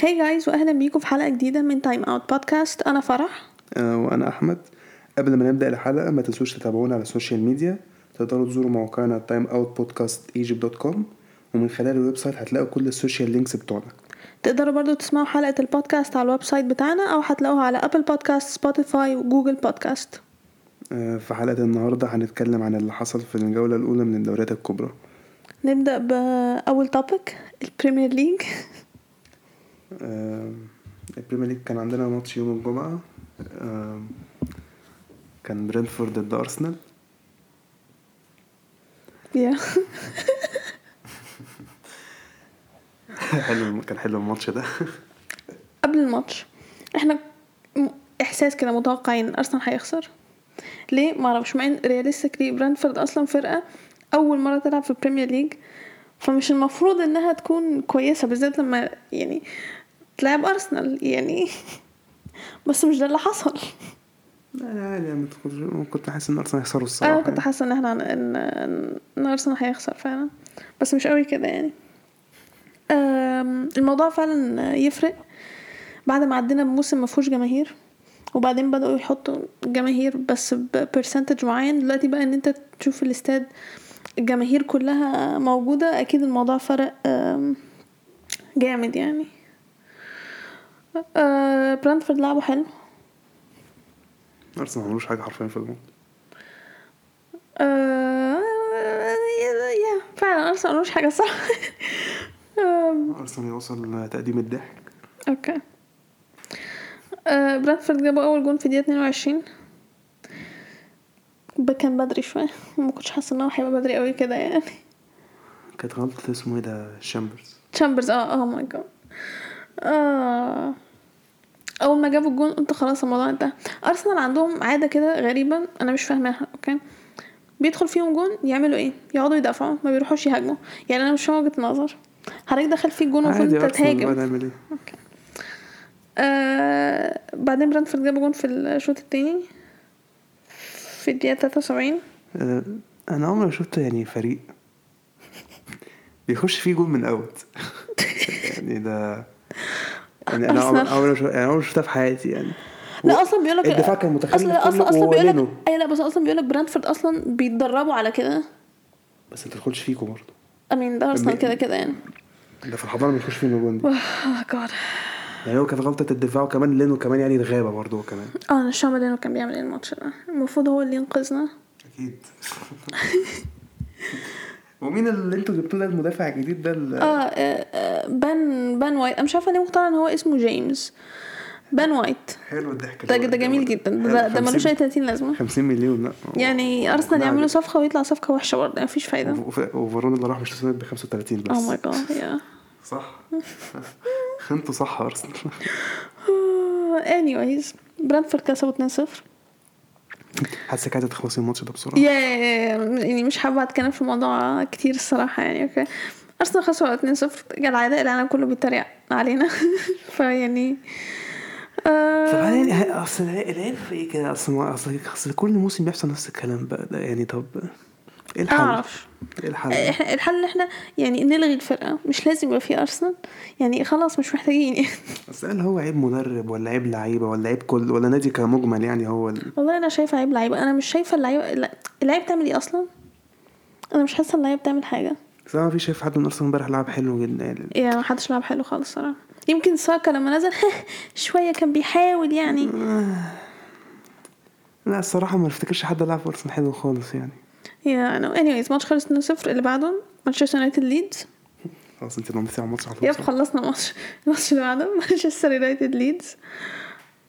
hi guys واهلا بيكم في حلقة جديدة من Time Out Podcast أنا فرح. آه، وأنا أحمد. قبل ما نبدأ الحلقة ما تنسوش تتابعونا على ال social media تقدروا تزوروا موقعنا Time Out Podcast Egypt dot com ومن خلال ال website هتلاقوا كل ال social links بتوعنا. تقدروا برضو تسمعوا حلقة البودكاست على ال website بتاعنا أو هتلاقوها على Apple Podcast Spotify و Google Podcast آه، في حلقة النهارده هنتكلم عن اللي حصل في الجولة الأولى من الدوريات الكبرى. نبدأ بأول topic ال Premier League ال Premier League كان عندنا ماتش يوم الجمعة آه، كان برينتفورد ضد أرسنال. yeah. حلو كان حلو الماتش ده. قبل الماتش إحنا إحساس كده متوقعين أرسنال هيخسر. ليه؟ ما أعرفش مع إن realistically برينتفورد أصلا فرقة أول مرة تلعب في ال Premier League فمش المفروض إنها تكون كويسة بالذات لما يعني تلعب أرسنال يعني. بس مش ده اللي حصل. لا عادي يعني كنت- حاسس إن أرسنال هيخسروا الصراحة أنا كنت حاسة إن إحنا ان إن أرسنال هيخسر فعلا. بس مش قوي كده يعني. الموضوع فعلا يفرق. بعد ما عدينا بموسم ما فيهوش جماهير وبعدين بدأوا يحطوا جماهير بس ببرسنتج معين دلوقتي بقى إن أنت تشوف الاستاد الجماهير كلها موجودة أكيد الموضوع فرق جامد يعني. أه، برانتفورد لعبوا حلو. أرسنال ما عملوش حاجة حرفيا في الماتش آه، يا فعلا أرسنال ملوش حاجة صح؟ أرسنال يوصل تقديم الضحك. okay. آه، جابوا أول جون في دقيقه 22 ب- كان بدري شوية. ما كنتش حاسة إن هو هيبقى بدري قوي كده يعني. كانت غلطة اسمه إيه ده؟ تشامبرز. تشامبرز آه آه my God آه. أول ما جابوا الجون قلت خلاص الموضوع انتهى. أرسنال عندهم عادة كده غريبة أنا مش فاهماها okay؟ بيدخل فيهم جون يعملوا إيه؟ يقعدوا يدافعوا ما بيروحوش يهاجموا. يعني أنا مش فاهمة وجهة نظر حضرتك دخل فيك جون المفروض انت تهاجم؟ إيه آه بعدين برانفورد جابوا جون في الشوط التاني في الدقيقة 73 آه، أنا عمري ما شفت يعني فريق بيخش فيه جول من out. يعني ده يعني أنا أرسنال. ما شف- يعني ما شفتها في حياتي يعني. لا أصلا بيقول لك الدفاع كان متخلف أصلا أصلا بيقول لك. أي لا بس أصلا بيقول لك برانفورد أصلا بيتدربوا على كده. بس ما تدخلش فيكم برضه. I mean ده أرسنال. كده كده يعني. ده في الحضانة بيخش فيه الجول دي. جاد يعني هو كانت غلطة الدفاع وكمان لينو كمان يعني الغابه برضه هو كمان. آه أنا مش فاهمة ليه كان بيعمل إيه الماتش ده. المفروض هو اللي ينقذنا. أكيد. ومين اللي أنتوا جبتوه ده المدافع الجديد ده ال- آه آه، آه، بان بان وايت. أنا مش عارفة ليه مقتنعه إن هو اسمه جيمس. بان وايت. حلو الضحك ده ده جميل جدا. ده, ده ملوش أي 30 لازمة. 50 مليون لا. يعني أرسنال يعملوا صفقة ويطلع صفقة وحشة برضه مفيش فايدة. وف- وفارون اللي راح مش ب 35 بس. oh my God yeah صح. أنتوا صح أرسنال. Anyways برانفورد كسبوا 2-0 حاسك عايزه تخلصي الماتش ده بسرعة. يا يعني مش حابة أتكلم في الموضوع كتير الصراحة يعني okay. أرسنال خسروا 2-0 كالعادة العالم كله بيتريق علينا. فيعني آه، طب بعدين ه- اصل العيب في إيه كده؟ أصل أصل كل موسم بيحصل نفس الكلام بقى يعني طب إيه الحل؟ أعرفش إيه الحل؟ إحنا الحل إن إحنا يعني نلغي الفرقة. مش لازم يبقى في أرسنال. يعني خلاص مش محتاجين. يعني بس هل هو عيب مدرب ولا عيب لعيبة ولا عيب كل ولا نادي كمجمل يعني هو ال... والله أنا شايفة عيب لعيبة. أنا مش شايفة اللعيبه اللعيبة بتعمل إيه أصلا؟ أنا مش حاسة اللعيبة بتعمل حاجة. بس أنا مفيش شايف حد من أرسنال امبارح لعب حلو جدا. يعني يعني ما حدش لعب حلو خالص صراحة. يمكن ساكا لما نزل شوية كان بيحاول يعني. لا الصراحة ما افتكرش حد لعب في أرسنال حلو خالص يعني. yeah أنا anyways ماتش خلص 2-0 اللي بعده مانشستر يونايتد ليدز. خلاص أنت نمتي على الماتش على yep؟ خلصنا الماتش الماتش اللي بعده مانشستر يونايتد ليدز.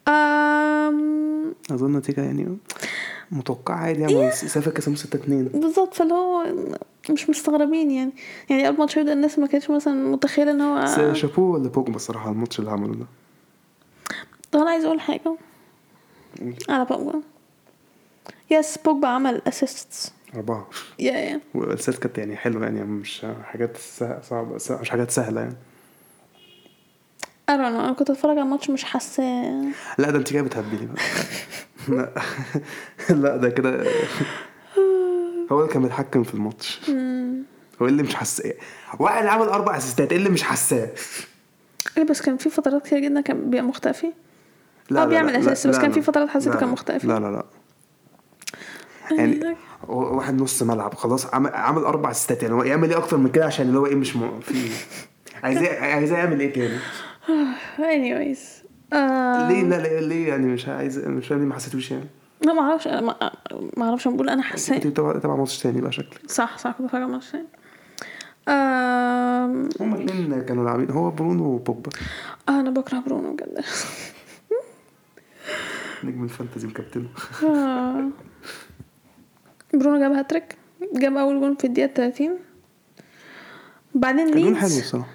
أم... أظن نتيجة يعني متوقعة عادي يعني سافر كسبوا 6 2 بالظبط فاللي هو مش مستغربين يعني. يعني قبل الماتش يبدأ الناس ما كانتش مثلا متخيلة إن هو بس شابوه ولا بوجبا الصراحة الماتش اللي عمله ده؟ طب أنا عايز أقول حاجة. على بوجبا. yes بوجبا عمل assists أربعة. yeah yeah وال assists كانت يعني حلوة يعني مش حاجات صعبة مش حاجات سهلة يعني. I don't know أنا كنت اتفرج على الماتش مش حاساه لا ده انت جاي بتهبلي بقى. لا. لا ده كده. هو اللي كان بيتحكم في الماتش. هو اللي مش حاساه واحد عمل أربع أسيستات إيه اللي مش حاساه؟ إيه بس كان في فترات كتير جدا كان بيبقى مختفي. لا لا بيعمل لا بس كان في فترات حسيته كان. مختفي. لا لا لا. يعني واحد نص ملعب خلاص عمل, عمل أربع ستات يعني هو يعمل إيه أكتر من كده عشان اللي هو إيه مش م... في عايز عايز يعمل إيه تاني؟ anyways آه. ليه لا ليه يعني مش عايز مش فاهم ليه ما حسيتوش يعني؟ لا ما أعرفش ما أعرفش أنا بقول أنا حاسه كنت تبع ماتش تاني بقى شكلك. صح صح كنت فاكره ماتش تاني. هما الاثنين كانوا لاعبين هو برونو وبوجبا. آه أنا بكره برونو بجد. نجم ال fantasy مكابتنه آه. برونو جاب هاتريك جاب أول جون في الدقيقة 30 بعدين كان جون حلو ليدز الصراحه.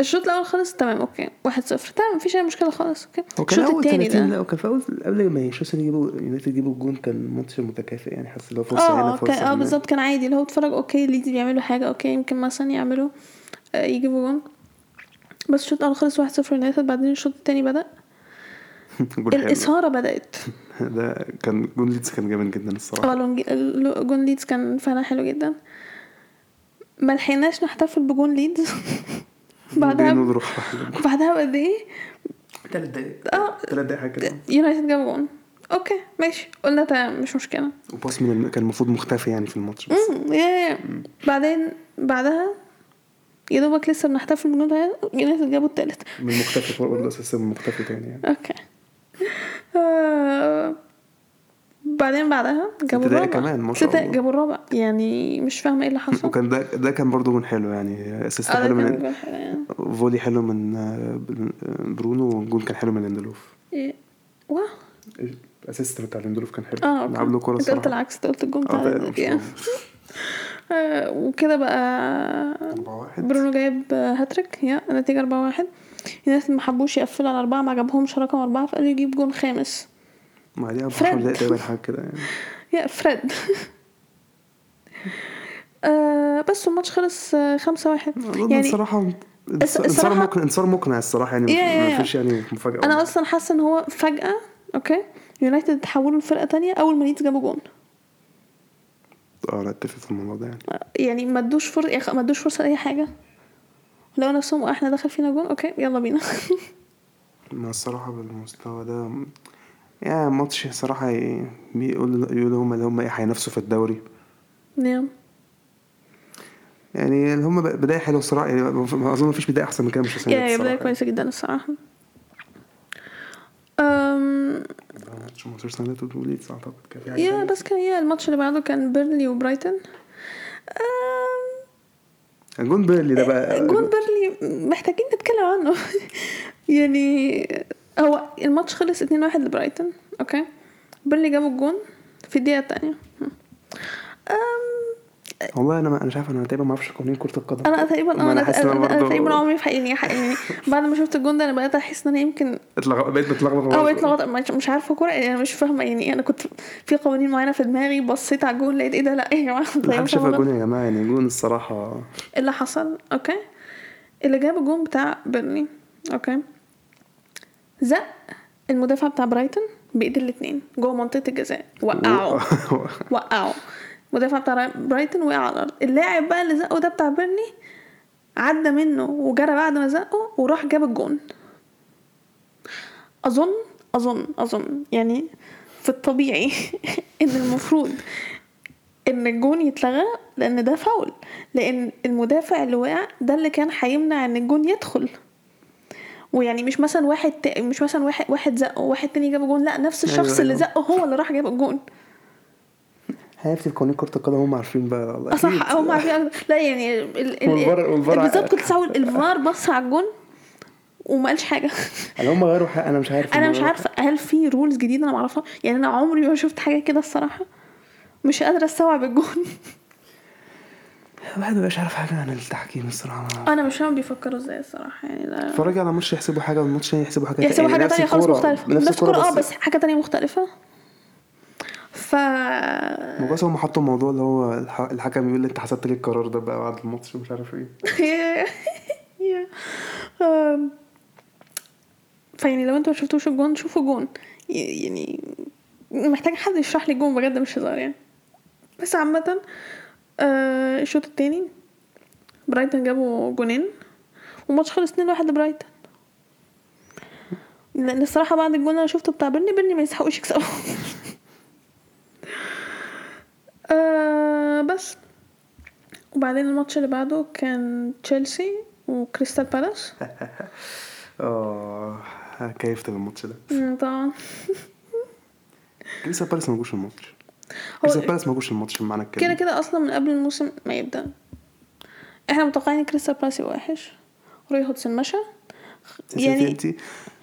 الشوط الأول خلص تمام okay. 1-0 تمام مفيش أي مشكلة خالص okay. الشوط 30 ده. لا وكان في أول قبل ما يشوسن يجيبوا يونايتد يجيبوا الجون كان ماتش متكافئ يعني حاسس اللي هو فرصة هنا فرصة كان آه هناك. بالظبط كان عادي. اللي هو اتفرج okay ليدز بيعملوا حاجة okay يمكن مثلا يعملوا آه يجيبوا جون. بس الشوط الأول خلص 1-0 يونايتد. بعدين الشوط التاني بدأ. الإثارة بدأت. ده كان جون ليدز كان جامد جدا الصراحة. آه جون ليدز كان فعلا حلو جدا. ما لحقناش نحتفل بجون ليدز. بعدها بعدها بقد إيه؟ ثلاث دقايق. آه. ثلاث دقايق حاجة كده. يونايتد جاب جون. okay ماشي. قلنا تمام مش مشكلة. وباص من الم- كان المفروض مختفي يعني في الماتش بس. امم. بعدين بعدها يا دوبك لسه بنحتفل بجون يونايتد جابوا التالت. من مختفي برضه أساسا من مختفي تاني يعني. okay. آه بعدين بعدها جابوا الرابع. كمان، ما شاء الله. جابوا الرابع. يعني مش فاهمة إيه اللي حصل. وكان ده ده كان برضه جون حلو يعني assist ده حلو من حلو يعني. volley حلو من آه، آه، برونو والجون كان حلو من ليندلوف. إيه. واه ال assist بتاع ليندلوف كان حلو. آه له كوره أنت قلت الصراحه العكس أنت قلت الجون بتاع آه. وكده بقى 4 1 برونو جايب هاتريك. yeah النتيجة أربعة واحد. الناس ما حبوش يقفلوا على أربعة ما عجبهمش رقم أربعة فقالوا يجيب جون خامس. ب فريد. 10 دقايق تقريبا حاجة كده يعني. yeah فريد. آه بس الماتش خلص آه، خمسة واحد. يعني يعني الصراحه الص- انتصار الصراحة- مقنع انتصار مقنع الصراحة يعني ما. فيش يعني مفاجأة أنا أصلا حاسة إن هو فجأة okay يونايتد تحولوا لفرقة تانية أول ما ليدز جابوا جون. آه لا أتفق في الموضوع ده يعني. يعني ما ادوش أخ- ما ادوش فرصة لأي حاجة. لنفسهم "آه، إحنا دخل فينا جون okay يلا بينا. ما الصراحة بالمستوى ده يا ماتش صراحة ي- بيقول يقولوا هم اللي هم إيه هينافسوا في الدوري. نعم. يعني اللي هم بداية حلوة الصراحة يعني أظن مفيش بداية أحسن من كده مش yeah بداية كويسة جدا الصراحة. أم ماتش مانشستر يونايتد وليدز اعتقد كان في حاجة yeah. بس كان yeah الماتش اللي بعده كان بيرنلي وبرايتون. أم، جون بيرنلي ده بقى. جون بيرنلي محتاجين نتكلم عنه. يعني هو الماتش خلص 2-1 لبرايتون okay؟ بيرنلي جابوا الجون في الدقيقة التانية. أم، والله أنا ما أنا مش عارف أنا تقريبا ما أعرفش قوانين كرة القدم. أنا تقريبا أنا, أنا تقريبا عمري في حقيقي يعني بعد ما شفت الجون ده أنا بقيت أحس إن أنا يمكن. بقيت بتلخبط آه بقيت لغط مش, مش عارفة كورة يعني أنا مش فاهمة. يعني أنا كنت في قوانين معينة في دماغي بصيت على الجون لقيت إيه ده؟ لا إيه يا جماعة؟ ما تلاقيهم حدش شاف فاهمة؟ الجون يا جماعة. يعني جون الصراحة إيه اللي حصل okay. اللي جاب الجون بتاع بيرنلي okay. زق المدافع بتاع برايتون بإيد الاتنين جوه منطقة الجزاء. وقعوا وقعوا المدافع بتاع برايتون وقع على الأرض. اللاعب بقى اللي زقه ده بتاع بيرنلي عدى منه وجرى بعد ما زقه وراح جاب الجون. اظن اظن أظن يعني في الطبيعي إن المفروض إن الجون يتلغى لأن ده فاول. لأن المدافع اللي وقع ده اللي كان هيمنع إن الجون يدخل. ويعني مش مثلا واحد مش مثلا واحد واحد زقه وواحد تاني جاب الجون لا نفس أيوة، الشخص اللي أيوة. زقه هو اللي راح جاب الجون. هيفتي قوانين كرة القدم هم عارفين بقى والله. آه، صح. هم عارفين. لا يعني بالظبط كنت ساوي الفار بص على الجون وما قالش حاجة. يعني هم غيروا حق أنا مش عارف أنا مش عارفة هل في rules جديدة أنا معرفها يعني أنا عمري ما شفت حاجة كده الصراحة. مش قادرة أستوعب الجون. الواحد مبقاش عارف حاجة عن التحكيم الصراحة. أنا مش فاهم بيفكروا إزاي الصراحة يعني لا اتفرج على ماتش يحسبوا حاجة والماتش يحسبوا حاجة يحسبوا حاجة تانية خالص مختلفة. نفس الكورة آه بس بس حاجة تانية مختلفة. ف بس هم حطوا الموضوع اللي هو الح- الحكم يقول انت حسبت لي القرار ده بقى بعد الماتش ومش عارف إيه. فيعني لو أنتوا ما شفتوش الجون شوفوا الجون ي- يعني محتاج حد يشرح لي الجون بجد مش هزار يعني. بس عامة آه، الشوط التاني برايتون جابوا جونين والماتش خلص 2-1 لبرايتون لأن الصراحه بعد الجون أنا شفته بتاع بيرنلي بيرنلي ما يستحقوش يكسبوا آه بس. وبعدين الماتش اللي بعده كان تشيلسي وكريستال بالاس. آه كيفت بالماتش ده. طبعا. كريستال بالاس ما جوش الماتش. كريستال بالاس ما جوش الماتش بمعنى كده الكلمة. كده أصلا من قبل الموسم ما يبدأ. إحنا متوقعين كريستال بالاس يبقى وحش. روي هودسون مشى. يعني انت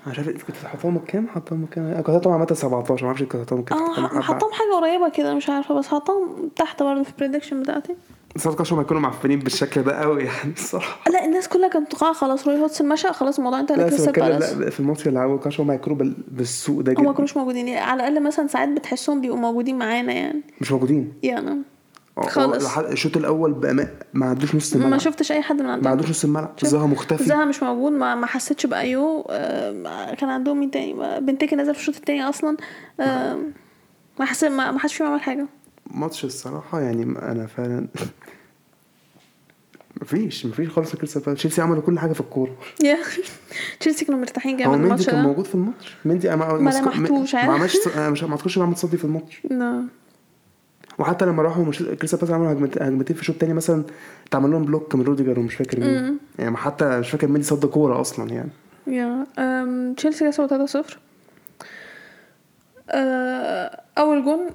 مش عارف انت كنت حاطاهم كام حاطاهم كام أنا كنت حاطاهم عامة 17 ما أعرفش كنت حاطاهم كام آه حاطاهم حطهم حاجة قريبة كده مش عارفة بس حطهم تحت برضه في ال predictions بتاعتي. 17 ما يكونوا معفنين بالشكل ده قوي يعني الصراحة. لا الناس كلها كانت متوقعه خلاص روي هودسون مشى خلاص الموضوع انتهى لا بس لكريستال بتكلم بالاس لا في الماتش اللي لعبوه كانش هم هيكونوا بال- بالسوق ده هما ما جدا. كانوش موجودين. يعني على الأقل مثلا ساعات بتحسهم بيبقوا موجودين معانا يعني. مش موجودين؟ يعني خالص. آه، الشوط الأول بقى ما, ما عدوش نص ما الملعب شفتش أي حد من ما عندهم عدوش نص الملعب. زها مختفي. زها مش موجود. ما, ما حسيتش بأيو. آه، كان عندهم مين تاني؟ ما- بنتيكي نزل في الشوط التاني أصلا. آه، ما حسيت ما ما حدش فيهم عمل حاجة. ماتش الصراحة يعني أنا فعلا مفيش مفيش خالص كريستال بالاس. تشيلسي عملوا كل حاجة في الكورة. Yeah. تشيلسي كانوا مرتاحين هو جامد مندي الماتش كان ده. موجود في الماتش؟ مندي ما ما لمحتوش، ما عارف؟ عملش آه، مش ما انه عمل تصدي في الماتش. لا. وحتى لما راحوا مش كريستال بالاس عملوا هجمت- هجمتين في الشوط الثاني مثلا اتعمل لهم بلوك من روديجر ومش فاكر مين. يعني حتى مش فاكر مين صد كورة أصلا يعني. Yeah تشيلسي كسبوا 3-0 آه، أول جون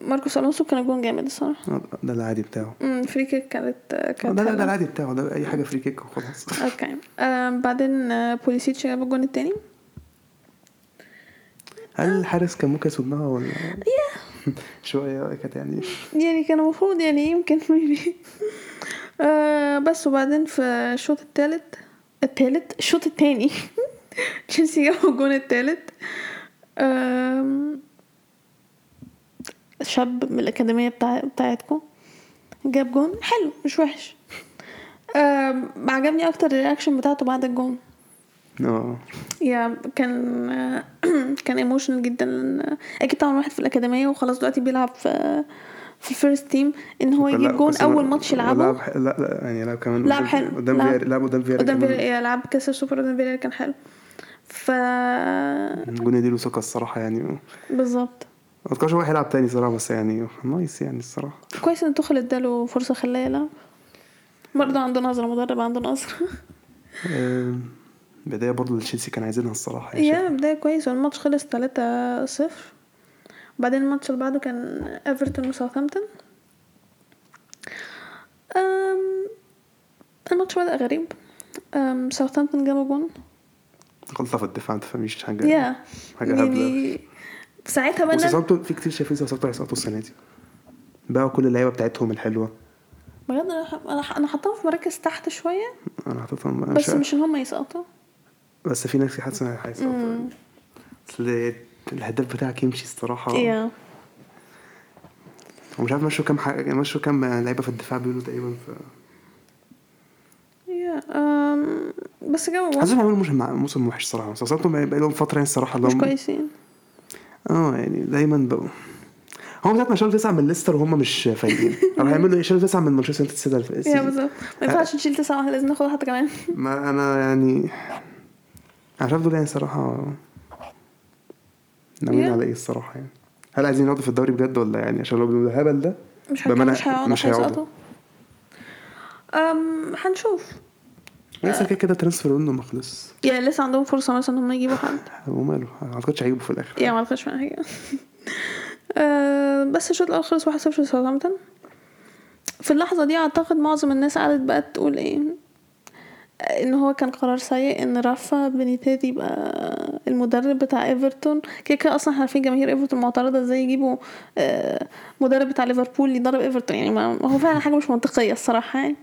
ماركوس ألونسو كان جون جامد الصراحة. آه، ده العادي بتاعه. أمم، free kick كانت آه، كانت ده ده, ده. العادي بتاعه. ده أي حاجة free kick وخلاص. Okay. بعدين آه، بوليسيتش جاب الجون التاني. هل الحارس كان ممكن يصدها ولا؟ شوية كانت يعني يعني كان المفروض يعني يمكن ميبي آه بس وبعدين في الشوط التالت التالت الشوط التاني. تشيلسي جابوا الجون التالت. شاب من الأكاديمية بتاع بتاعتكم جاب جون حلو مش وحش. آم، عجبني أكتر ال reaction بتاعته بعد الجون. آه. Yeah كان كان emotional جدا. أكيد طبعا واحد في الأكاديمية وخلاص دلوقتي بيلعب في في ال first team إن هو يجيب جون أول ماتش يلعبه. لعب لا لا يعني لعب كمان لعب حلو. قدام لعب- قدام فياريال قدام. فياريال لعب كاس السوبر قدام فياريال كان حلو. ف الجون دي له ثقة الصراحة يعني. بالظبط. ما اتوقعش هو هيلعب تاني صراحة بس يعني nice يعني الصراحة. كويس إن توخل اداله فرصة خلاه يلعب برضه عنده نظرة مدرب عنده نظرة. آم، بداية برضو لتشيلسي كان عايزينها الصراحة يعني yeah بداية كويس. والماتش خلص 3 0 وبعدين الماتش اللي بعده كان ايفرتون وساوثهامبتون الماتش بدأ غريب. ساوثهامبتون جابوا جون. غلطة في الدفاع انت فاهمش حاجة. Yeah حاجة هبلة. يعني ساعتها بقى وساوثهامبتون في كتير شايفين ساوثهامبتون هيسقطوا السنة دي. باعوا كل اللعيبة بتاعتهم الحلوة. بجد أنا أنا حطاهم في مراكز تحت شوية. أنا أنا بس مش إن هم يسقطوا. بس في ناس إنها هيسقطوا مم. اصل الهداف بتاعك يمشي الصراحة. يا ومش عارف مشوا كام حاجة مشوا كام لعيبة في الدفاع بيقولوا تقريبا أم، بس جابوا حاسس هيعملوا موسم موسم وحش الصراحة ساوثهامبتون بقى لهم فترة يعني الصراحة اللي مش كويسين. آه يعني دايما بقوا. هم ساعة ما شالوا تسعة من ليستر وهم مش فايقين. أو هيعملوا إيه؟ شالوا تسعة من مانشستر يونايتد السنة yeah. بالظبط. ما ينفعش نشيل تسعة واحد لازم ناخد واحدة كمان. ما أنا يعني أنا شايف دول يعني صراحة ناويين Yeah. على إيه الصراحة يعني. هل عايزين يقعدوا في الدوري بجد ولا يعني عشان لو بالهبل ده؟ مش مش هيقعدوا مش هيقعدوا. أم هنشوف. لسه كده كده transfer window ما خلص Yeah لسه عندهم فرصة مثلا إن هم يجيبوا حد. وماله ما أعتقدش هيجيبوا في الآخر. Yeah ما أعتقدش حاجة أه بس الشوط الأول خلص 1-0 لساوثهامبتون. في اللحظة دي أعتقد معظم الناس قعدت بقى تقول إيه إن هو كان قرار سيء إن رافا بينيتيز يبقى المدرب بتاع إيفرتون. كده كده أصلا إحنا عارفين جماهير إيفرتون معترضة إزاي يجيبوا آه، مدرب بتاع ليفربول يدرب إيفرتون. يعني ما هو فعلا حاجة مش منطقية الصراحة يعني.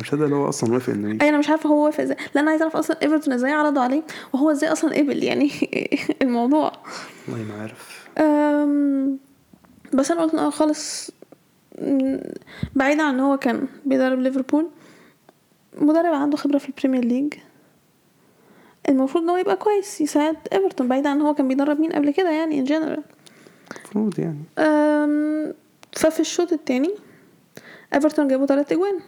مش هذا اللي هو أصلا وافق انه يجي اي أنا مش عارفة هو وافق إزاي. لا أنا عايزة أعرف أصلا إيفرتون إزاي عرضوا عليه وهو إزاي أصلا قبل يعني الموضوع. والله ما عارف. بس أنا قلت خالص بعيدا عن إن هو كان بيدرب ليفربول. مدرب عنده خبرة في البريمير ليج المفروض إن هو يبقى كويس يساعد ايفرتون بعيدا عن هو كان بيدرب مين قبل كده يعني in general المفروض يعني. ففي الشوط التاني ايفرتون جابوا تلات أجوان.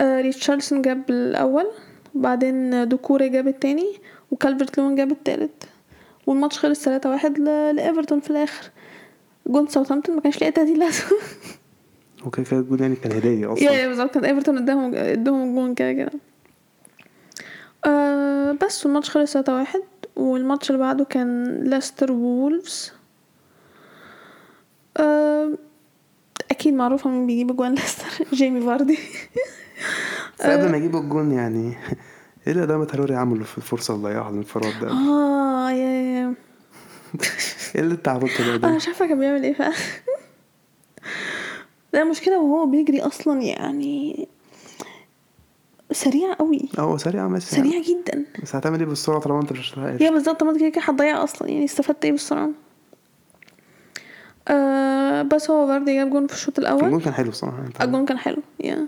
آه ريتشاردسون جاب الأول وبعدين دوكوري جاب التاني وكالفرت لوين جاب التالت. والماتش خلص 3 واحد لايفرتون في الآخر. جون ساوثهامبتون ما كانش ليه تهديد لازم وكده كده الجون يعني كان هدية أصلا. يا بالظبط كان إيفرتون اداهم اداهم جون كده كده. آه بس والماتش خلص 3 واحد والماتش اللي بعده كان ليستر وولفز. آه أكيد معروفة مين بيجيب اجوان ليستر جيمي فاردي. بس قبل ما يجيبوا الجون يعني إيه اللي ده تروري عمله في الفرصة اللي ضيعها الانفراد ده؟ آه يا يا إيه اللي أنت عملته ده أنا مش عارفة كان بيعمل إيه فعلا. لا المشكلة وهو بيجري أصلا يعني سريع قوي. هو سريع ماشي سريع جدا. بس هتعمل إيه بالسرعة طالما أنت مش هتلاقي؟ يا بالظبط طب ما أنت كده كده هتضيع أصلا. يعني استفدت إيه بالسرعة؟ آه بس هو فاردي جاب جون في الشوط الأول. الجون كان حلو صراحة انت الجون كان حلو يا.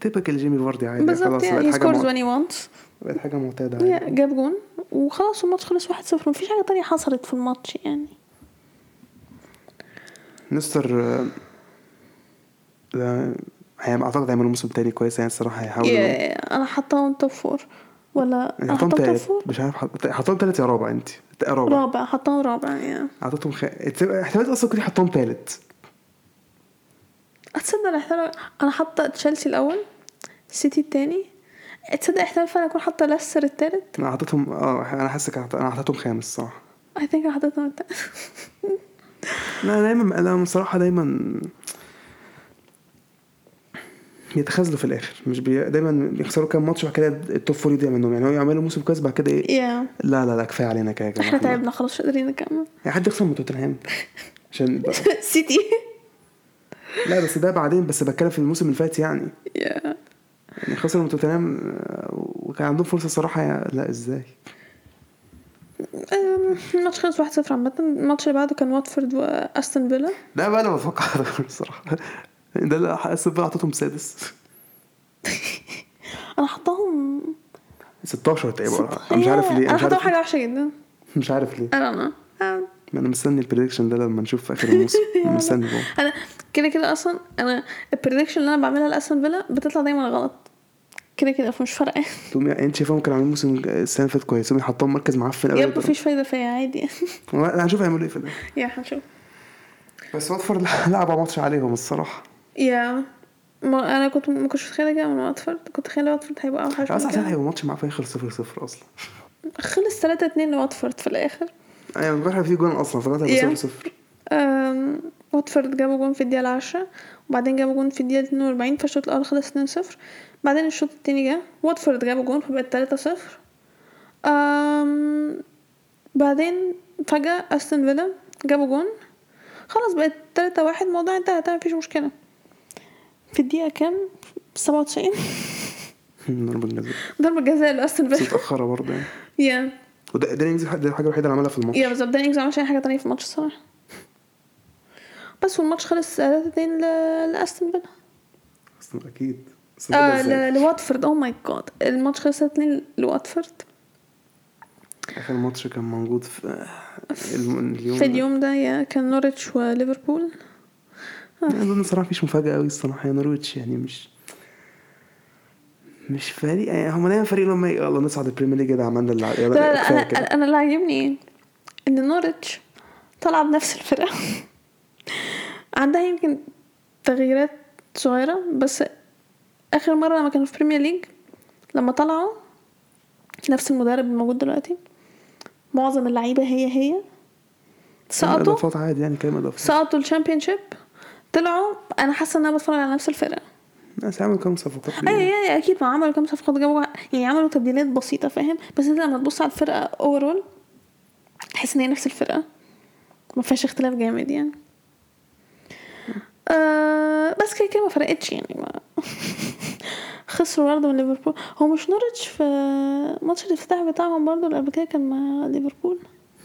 typical جيمي فاردي عادي بالظبط خلاص يعني when he wants. بقت حاجة معتادة عادي. جاب جون وخلاص الماتش خلص 1-0 مفيش حاجة تانية حصلت في الماتش يعني. ليستر آه، ده هي أعتقد هيعملوا موسم تاني كويس يعني الصراحة هيحاولوا. أنا حطاهم top four ولا أنا حطهم تالت مش عارف حط- حطهم تالت يا رابع انت رابع. رابع حطهم رابع يا. أعطيتهم خ... احتمال أصلا كنت حطهم تالت. تصدق احتمال أنا حاطة تشيلسي الأول سيتي التاني. تصدق احتمال فعلا أكون حاطة ليستر التالت. أنا حطيتهم آه أنا هحط- أنا حطيتهم خامس صح I think أنا حطيتهم التالت. لا دايما أنا بصراحة دايما بيتخاذلوا في الآخر. مش بي... دايما بيخسروا كام ماتش وبعد كده ال top four يضيع منهم. يعني هو يعملوا موسم كويس بعد كده إيه؟ يا لا لا لا كفاية علينا كده إحنا تعبنا خلاص مش قادرين نكمل. يعني حد يخسر من توتنهام؟ عشان سيتي. لا بس ده بعدين بس بتكلم في الموسم اللي فات يعني. يا يعني خسروا من توتنهام آه، وكان عندهم فرصة صراحة. لا إزاي؟ الماتش خلص 1-0 عامة. الماتش اللي بعده كان واتفورد واستون فيلا. ده بقى أنا بفكر الصراحه ده اللي حاسس بقى حطيتهم سادس. أنا حطاهم 16 تقريبا. أنا مش عارف ليه أنا حطاهم حاجة وحشة جدا. مش عارف ليه. أنا أنا ما أنا مستني ال prediction ده لما نشوف في آخر الموسم. مستني. أنا كده كده أصلا أنا ال prediction اللي أنا بعملها لأستون فيلا بتطلع دايما غلط. كده كده فمش فارقة. تقوم يعني انت شايفهم كانوا عاملين موسم السنة اللي فاتت كويس تقوم حطهم مركز معفن قوي يب مفيش فايدة فيا عادي. لا هنشوف هيعملوا إيه في الآخر يا هنشوف. بس واتفورد لعب ماتش عليهم الصراحة. يا ما أنا كنت ما كنتش متخيلة كده من واتفورد. كنت متخيلة واتفورد هيبقى أوحش من عشان. هيبقى ماتش معفن يخلص 0 0 أصلا. خلص 3 2 لواتفورد في الآخر. أيوه امبارح في جون أصلا فدلوقتي هيبقى Yeah. 0 0 أم، واتفورد جابوا جون في الدقيقة العاشرة وبعدين جابوا جون في الدقيقة 42 فالشوط الأول خلص 2-0 بعدين الشوط التاني جه. واتفورد جابوا جون فبقت 3-0 أم، بعدين فجأة أستون فيلا جابوا جون. خلاص بقت 3-1 الموضوع انتهى تمام مفيش مشكلة. في الدقيقة كام؟ 97 ضربة جزاء. ضربة جزاء لأستون فيلا. متأخرة برضه يعني. يا وده ده ده الحاجة الوحيدة اللي عملها في الماتش. يا بالظبط. داني إنجز ما عملش أي حاجة تانية في الماتش الصراحة. بس والماتش خلص 3-2 ل- لأستون فيلا. أصلا أكيد. آه؟ ل- لواتفورد. oh my God الماتش خلص 2 لواتفورد. آخر ماتش كان موجود في اليوم في. اليوم ده يا كان نوريتش وليفربول. اظن الصراحه مفيش مفاجأة قوي الصراحة. يا نورويتش يعني مش مش فريق يعني هم دايما فريق لما يلا نصعد البريمير ليج ده عملنا اللي لا لا, أنا كده. أنا اللي عاجبني إيه؟ إن نوريتش طالعه بنفس الفرقة. عندها يمكن تغييرات صغيرة بس آخر مرة لما كانوا في بريمير ليج لما طلعوا نفس المدرب الموجود دلوقتي معظم اللعيبة هي هي سقطوا. إضافات عادي يعني كلام إضافات. سقطوا ال Championship طلعوا أنا حاسة إن أنا بتفرج على نفس الفرقة. ناس عملوا كام صفقات أيوه. أيوه أكيد ما عملوا كام صفقات جابوا يعني عملوا تبديلات بسيطة فاهم؟ بس أنت لما تبص على الفرقة overall تحس إن هي نفس الفرقة. ما فيهاش اختلاف جامد يعني. آه بس كده كده ما فرقتش يعني ما خسروا برضه من ليفربول. هو مش نوريتش في ماتش الافتتاح بتاعهم برضه اللي قبل كده كان مع ليفربول؟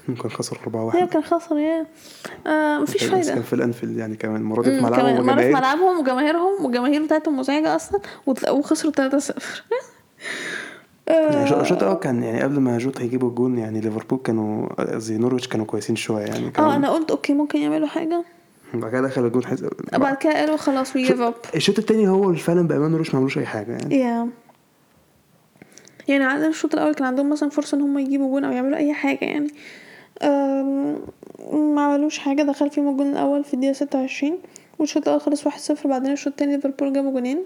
ممكن خسر 4 هي 1 كان خسر يا آه مفيش فايدة. كان في الأنفيلد يعني كمان المرة دي في ملعبهم مرة في وجماهير. ملعبهم وجماهيرهم والجماهير بتاعتهم مزعجة أصلا وت- وخسروا 3-0 يعني آه، الشوط الأول كان يعني قبل ما جوتا يجيبوا الجون يعني ليفربول كانوا قصدي نورويتش كانوا كويسين شوية يعني آه أنا قلت okay ممكن يعملوا حاجة. بعد كده دخل الجون حز... بعد كده قالوا خلاص we give up الشوط التاني هو اللي فعلا بامانه روش ما عملوش أي حاجة يعني. يا يعني عندنا الشوط الأول كان عندهم مثلا فرصة إن هم يجيبوا جون أو يعملوا أي حاجة يعني. ما عملوش حاجة دخل فيهم الجون الأول في الدقيقة 26 والشوط الأول خلص 1-0 بعدين الشوط التاني ليفربول جابوا جونين.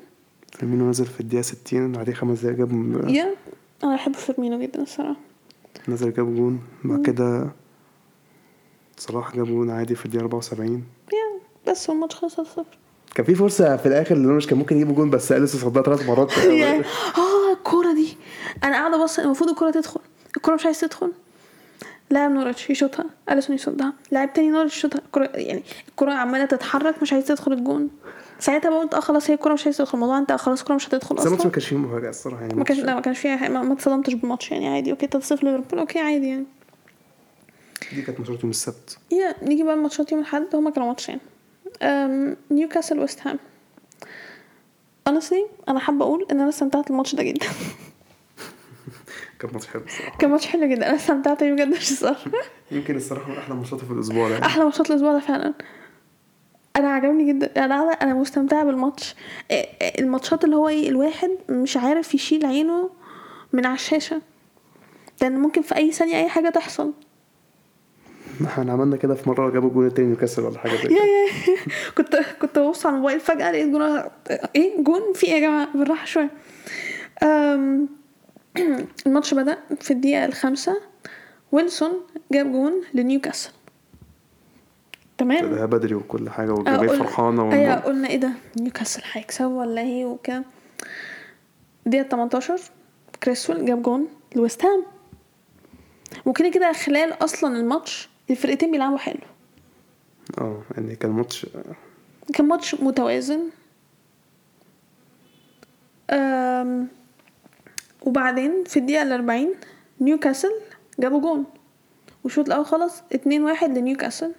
فيرمينو نزل في الدقيقة 60 بعديه خمس دقايق جاب يا أنا بحب فيرمينو جدا الصراحة. نزل جاب جون بعد كده صلاح جاب جون عادي في الدقيقة 74 yeah بس هو الماتش خلص 1-0 كان في فرصة في الآخر اللي مش كان ممكن يجيبوا جون بس اليسون صدها ثلاث مرات. آه الكورة دي. أنا قاعدة بص المفروض الكورة تدخل. الكورة مش عايز تدخل. لاعب نورتش يشوطها أليسون يصدها. لاعب تاني نورتش يشوطها. الكورة يعني الكورة عمالة تتحرك مش عايز تدخل الجون. ساعتها بقى قلت آه خلاص هي الكورة مش عايز تدخل. الموضوع انت خلاص الكورة مش هتدخل بس الماتش ما أصلا كانش فيه مفاجاه الصراحة يعني ما كانش لا ما كانش فيها ما, ما اتصدمتش بالماتش يعني عادي okay 3 0 ليفربول okay عادي يعني. دي كانت ماتشات يوم السبت. yeah نيجي بقى الماتشات يوم الاحد هما كانوا ماتشين. نيوكاسل ويست هام. Honestly أنا حابة أقول إن أنا استمتعت الماتش ده جدا. كان ماتش حلو الصراحة. كان ماتش حلو جدا. أنا استمتعت بيه بجد مش الصراحه يمكن الصراحة من أحلى ماتشات في الأسبوع ده. أحلى ماتشات الأسبوع ده فعلا. أنا عجبني جدا. أنا قاعدة- أنا مستمتعة بالماتش. الماتشات اللي هو إيه الواحد مش عارف يشيل عينه من على الشاشة. لأن ممكن في أي ثانية أي حاجة تحصل. إحنا عملنا كده في مرة جابوا الجون التاني نيوكاسل ولا حاجة زي كده. كنت كنت ببص على الموبايل فجأة لقيت جون إيه؟ جون؟ في إيه يا جماعة؟ بالراحة شوية. الماتش بدأ في الدقيقة الخامسة. ويلسون جاب جون لنيوكاسل. تمام؟ ده بدري وكل حاجة والجماهير فرحانة أيوه قلنا إيه ده؟ نيوكاسل هيكسبوا ولا إيه وكده. دقيقة 18 كريسويل جاب جون لويست هام. وكده كده خلال أصلا الماتش الفرقتين بيلعبوا حلو. آه يعني كان ماتش كان ماتش متوازن. أم وبعدين في الدقيقة الأربعين نيوكاسل جابوا جون. والشوط الأول خلص اتنين واحد لنيوكاسل.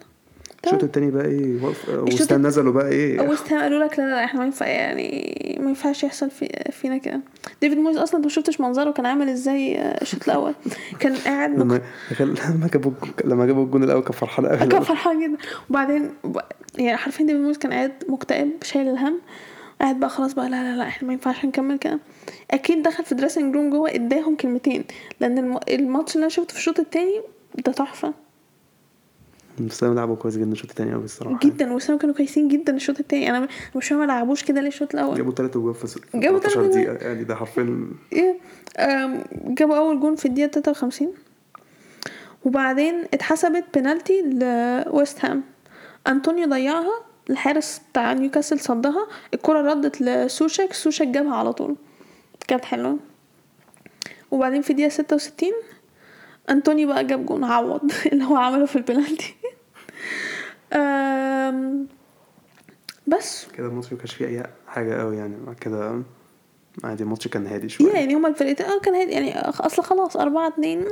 الشوط التاني بقى إيه؟ ويست هام نزلوا بقى إيه؟ ويست هام قالوا لك لا لا إحنا ما ينفع يعني ما ينفعش يحصل في فينا كده. ديفيد مويز أصلا ما شفتش منظره كان عامل إزاي آه، الشوط الأول؟ كان قاعد. لما لما جابوا لما جابوا الجون الأول كان فرحان قوي كان فرحان جدا. وبعدين يعني حرفيا ديفيد مويز كان قاعد مكتئب شايل الهم قاعد بقى خلاص بقى لا لا لا إحنا ما ينفعش نكمل كده. أكيد دخل في dressing room جوه اداهم كلمتين لأن الم... الماتش اللي أنا شفته في الشوط التاني ده تحفة. بس أنا لعبوا كويس جدا الشوط التاني قوي الصراحة. جدا ويست هام كانوا كويسين جدا الشوط التاني. أنا مش فاهمه ما لعبوش كده ليه الشوط الأول؟ جابوا تلات جوان في في جابوا تلات 13 أجوان. دقيقة. يعني ده حرفيا إيه أم، جابوا أول جون في الدقيقة 53 وبعدين اتحسبت بنالتي لويست هام. أنطونيو ضيعها الحارس بتاع نيوكاسل صدها الكرة ردت لسوشك سوشك جابها على طول. كانت حلوة. وبعدين في الدقيقة 66 أنطونيو بقى جاب جون عوض اللي هو عمله في البنالتي. أم، بس. كده الماتش ما كانش فيه أي حاجة قوي يعني بعد كده عادي الماتش كان هادي شوية. يعني هما الفرقتين آه كان هادي يعني أصل خلاص أربعة اتنين ما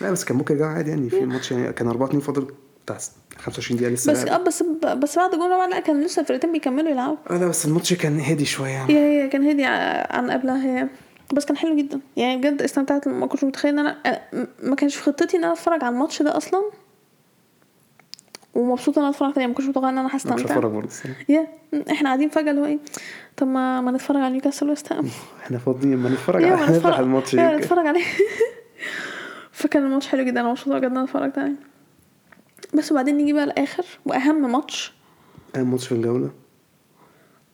لا بس كان ممكن يرجع عادي يعني في الماتش يعني كان 4 2 فاضل بتاع 25 دقيقة لسه بس. آه بس بس بعد الجون الرابع لا كان لسه الفرقتين بيكملوا يلعبوا. آه لا بس الماتش كان هادي شوية يعني. هي كان هادي ع- عن قبلها هي. بس كان حلو جدا. يعني بجد استمتعت ما كنتش متخيل إن أنا م- ما كانش في خطتي إن أنا أتفرج على الماتش ده أصلا. ومبسوطة إن أنا أتفرج عليه ما كنتش متوقعة إن أنا أنا مش هستمتع هتفرج برضه. يا إحنا قاعدين فجأة اللي هو إيه طب ما ما نتفرج على نيوكاسل ويست هام إحنا فاضيين ما نتفرج على نفتح الماتش يمكن. نتفرج عليه. فكان الماتش حلو جدا. أنا مبسوطة بجد إن أنا اتفرجت عليه. بس وبعدين نيجي بقى لاخر وأهم ماتش. أهم ماتش في الجولة.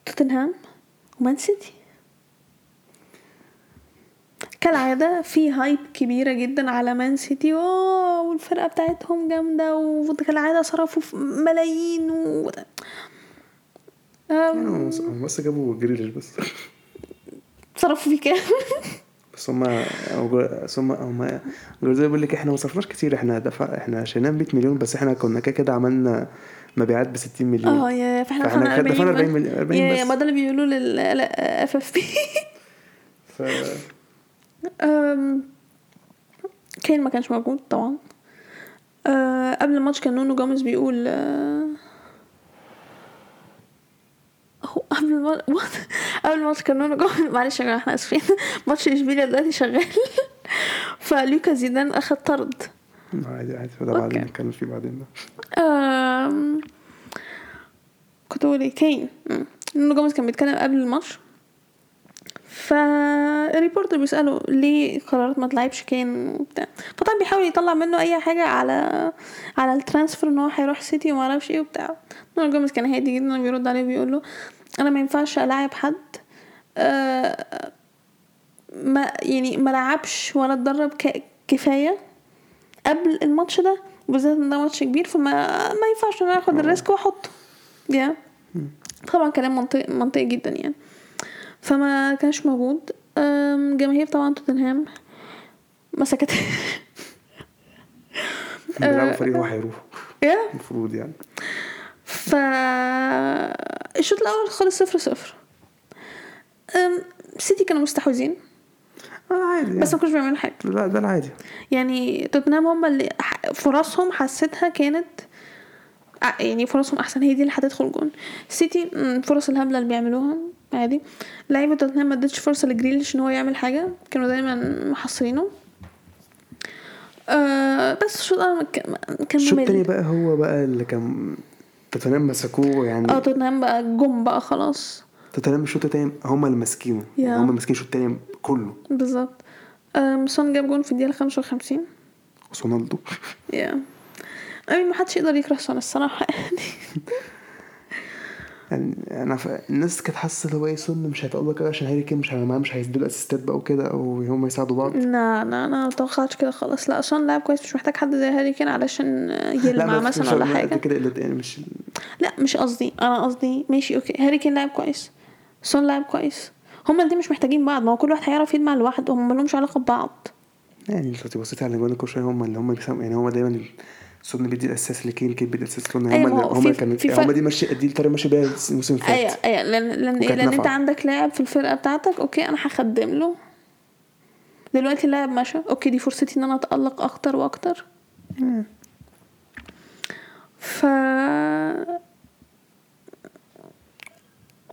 توتنهام ومان سيتي. كالعادة في hype كبيرة جدا على مان سيتي wow والفرقة بتاعتهم جامدة وكالعادة صرفوا في ملايين و... أم، هم هم بس جابوا جريليش بس. صرفوا في كام؟ بس هما بس هما هما جوزيه بيقول لك إحنا ما صرفناش كتير إحنا دفع إحنا شيلنا 100 مليون بس إحنا كنا كده كده عملنا مبيعات ب 60 مليون. آه يا فإحنا دفعنا خد- دفعنا 40 40 مليون- 40 يا يا بس. ما ده اللي بيقولوا لل اف اف بي كين ما كانش موجود طبعا. أه قبل الماتش كان نونو جامز بيقول أه هو قبل الماتش قبل الماتش كان نونو جامز معلش يا جماعة إحنا آسفين. ماتش إشبيليا دلوقتي شغال. فلوكا زيدان أخد طرد. عادي عادي ده. بعدين نتكلم فيه بعدين ده. كنت بقول إيه؟ كين. نونو جوميز كان بيتكلم قبل الماتش. فال reporter بيسأله ليه قررت ما تلعبش كين وبتاع. فطبعا بيحاول يطلع منه أي حاجة على على ال transfer إن هو هيروح سيتي وما أعرفش إيه وبتاع. نونو جوميز كان هادي جدا بيرد عليه بيقول له أنا ما ينفعش ألاعب حد آه ما يعني ما لعبش ولا اتدرب كفاية قبل الماتش ده بالذات إن ده ماتش كبير فما ما ينفعش إن أنا آخد الريسك وأحطه. يا طبعا كلام منطقي منطقي جدا يعني. فما كانش موجود. جماهير طبعا توتنهام ما سكت بيلعبوا فريق هو هيروح يا المفروض يعني. ف الشوط الأول خلص صفر صفر. سيتي كانوا مستحوذين. آه عادي يعني. بس ما كانوش بيعملوا حاجة. لا ده العادي. يعني توتنهام هم اللي فرصهم حسيتها كانت يعني فرصهم أحسن. هي دي اللي هتدخل جون. سيتي مم، فرص الهبلة اللي بيعملوها عادي. لعيبة توتنهام ما ادتش فرصة لجريليش إن هو يعمل حاجة. كانوا دايما محصرينه آه بس الشوط الأول كان الشوط التاني بقى هو بقى اللي كان توتنهام مسكوه يعني آه توتنهام بقى جم بقى خلاص. توتنهام الشوط التاني هم اللي ماسكينه. يعني yeah. هم ماسكين الشوط التاني كله. بالظبط. آم، سون جاب جون في الدقيقة 55 وسونالدو yeah أي ما حدش يقدر يكره سون الصراحة يعني. يعني أنا ف... الناس كانت حاسة اللي هو إيه سون مش هيتألق أوي عشان هاري كين مش هيبقى مش هيدوا أسيستات بقى وكده أو هم يساعدوا بعض. لا لا أنا ما توقعتش كده خالص. لا أصلا لاعب كويس مش محتاج حد زي هاري كين علشان يلمع مثلا ولا حاجة. كده يعني مش لا مش قصدي. أنا قصدي ماشي okay. هاري كين لاعب كويس. سون لاعب كويس. هما الاتنين مش محتاجين بعض. ما هو كل واحد هيعرف يلمع لوحده. هم مالهمش علاقة ببعض. يعني دلوقتي بصيت على الاجوان كل شوية هم اللي هم بيساهم يعني هم دايما سون بيدي الأساس لكين كين بيدي الأساس لسون هم أيوة، اللي ما هو هم في- اللي كانوا في هم فرق. دي ماشي دي الطريقة ماشي بيها الموسم اللي أيوه فات أيوه لأن لأن إيه لأن أنت. عندك لاعب في الفرقة بتاعتك okay أنا هخدم له. دلوقتي اللاعب مشى okay دي فرصتي إن أنا أتألق أكتر وأكتر. ف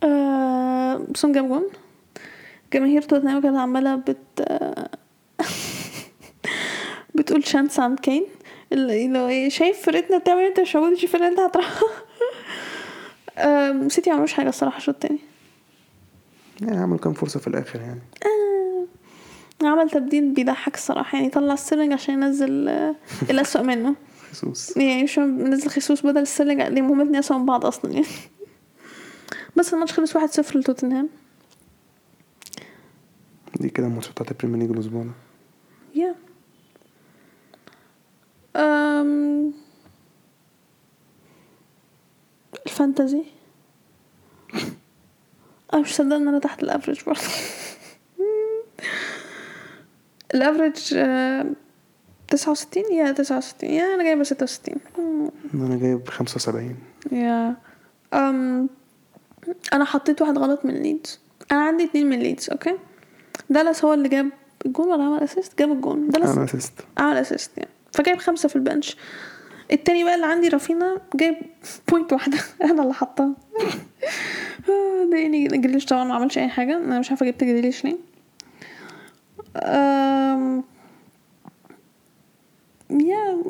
آه... سون جاب جون جماهير توتنهام كانت عمالة بت بتقول chants عن كين. اللي إيه شايف فرقتنا بتعمل إيه؟ أنت مش موجود شوف اللي أنت هتروح. سيتي معملوش حاجة الصراحة الشوط التاني؟ يعني عملوا كام فرصة في الآخر يعني. آه، عمل تبديل بيضحك الصراحة يعني طلع سترلينج عشان ينزل آه، الأسوأ منه. خصوص يعني مش منزل خيسوس بدل سترلينج لأن الاتنين أسوأ من بعض أصلا يعني. بس الماتش خلص واحد صفر لتوتنهام. دي كده الماتش بتاعت ال Premier League الأسبوع ده. Yeah um... ال Fantasy أنا مش مصدقة إن أنا تحت ال average برضه. ال average آه، تسعة وستين؟ Yeah تسعة وستين. Yeah أنا جايبة ستة وستين. أنا جايب 75 Yeah. Um... أنا حطيت واحد غلط من ليدز أنا عندي اتنين من ليدز okay؟ دالاس هو اللي جاب الجون ولا عمل assist جاب الجون. دالاس أنا assist عمل assist يعني. فجايب خمسة في ال bench. التاني بقى اللي عندي رافينا جايب point واحدة. أنا اللي حطها. آه، ضايقني جريليش طبعا ما عملش أي حاجة. أنا مش عارفة جبت جريليش ليه. Um... yeah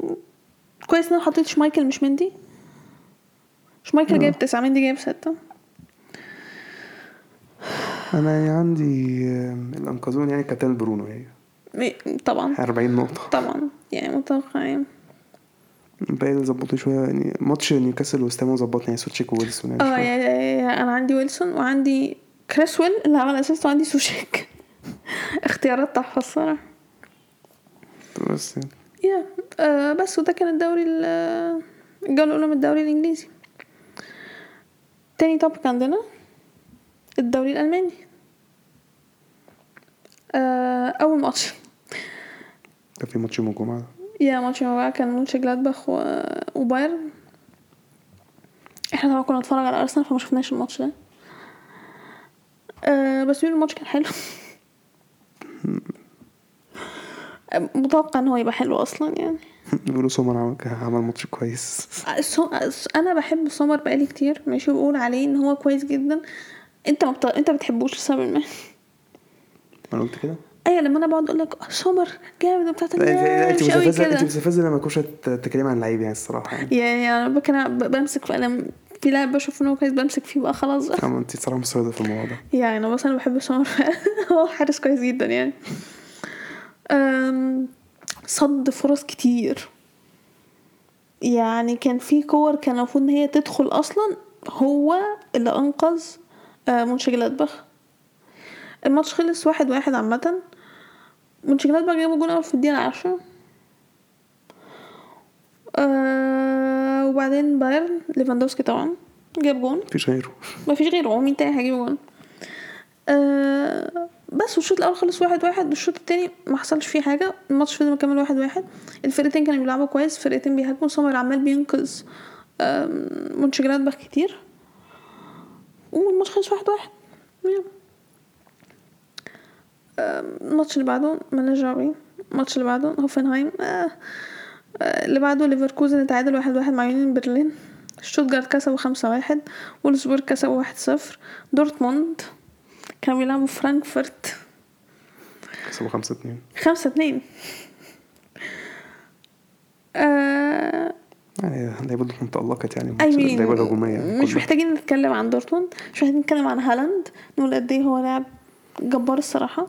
كويس إن أنا حطيت شمايكل مش مندي. شمايكل جايب تسعة مندي جايب ستة. أنا عندي آم، اللي أنقذني يعني كابتن برونو هي. طبعا. 40 نقطة. طبعا. يعني متوقع يعني الباقي اللي ظبطني شوية يعني ماتش نيوكاسل ووست هام ظبطني يعني سوتشيك وويلسون يعني آه yeah- yeah- أنا عندي ويلسون وعندي كريسويل اللي عمل assist وعندي سوشيك اختيارات تحفة الصراحة. بس يعني. Yeah آه بس وده كان الدوري ال- الجوله الاولى من الدوري الإنجليزي. تاني topic عندنا الدوري الألماني. آه أول ماتش. كان في ماتش يوم الجمعه Yeah ماتش ما كان مونش جلادباخ و... وبايرن إحنا طبعا كنا نتفرج على ارسنال فما شفناش الماتش ده أه بس بيقولوا الماتش كان حلو متوقع ان هو يبقى حلو أصلا يعني بيقولوا سومر عمل عمل ماتش كويس سو... أنا بحب سومر بقالي كتير ماشي بقول عليه ان هو كويس جدا انت ما بت... انت بتحبوش لسبب ما أنا قلت كده أيوه لما أنا بقعد أقول لك "آه، سومر جامد لا، أنت مستفزة أنت مستفزة لما كوشه تتكلمي عن لعيب يعني الصراحة يعني. يعني أنا كان بمسك في قلم في لاعب بشوف إن هو كويس بمسك فيه بقى خلاص. بقى أنت صراحة مستوردة في الموضوع ده. يعني أنا بحب سمر هو حارس كويس جدا يعني. صد فرص كتير. يعني كان في كور كان المفروض إن هي تدخل أصلا هو اللي أنقذ آه، مونشنجلادباخ الماتش خلص واحد واحد عامة. مونشنجلادباخ جابوا جون اول في الدقيقة العاشرة؟ آه وبعدين بايرن ليفاندوفسكي طبعا جاب جون. مفيش غيره. ما فيش غيره هو مين تاني هيجيب جون؟ آه بس والشوط الأول خلص واحد واحد والشوط التاني ما حصلش فيه حاجة الماتش فضل مكمل واحد واحد. الفرقتين كانوا بيلعبوا كويس فرقتين بيهاجموا سمر عمال بينقذ آم، مونشنجلادباخ كتير. والماتش خلص واحد واحد. الماتش اللي بعده مالناش دعوه بيه الماتش اللي بعده هوفنهايم. آه. آه، اللي بعده ليفركوزن اتعادل واحد واحد مع يونيون برلين. شتوتجارت كسبوا خمسة واحد. وولسبورج كسبوا واحد صفر. دورتموند كانوا بيلعبوا فرانكفورت. كسبوا خمسة اتنين. خمسة اتنين. آه يعني لعيبة دورتموند تألقت يعني اي مين اللعيبة الهجومية يعني مش. محتاجين نتكلم عن دورتموند مش محتاجين نتكلم عن هالاند. نقول قد إيه هو لاعب جبار الصراحة.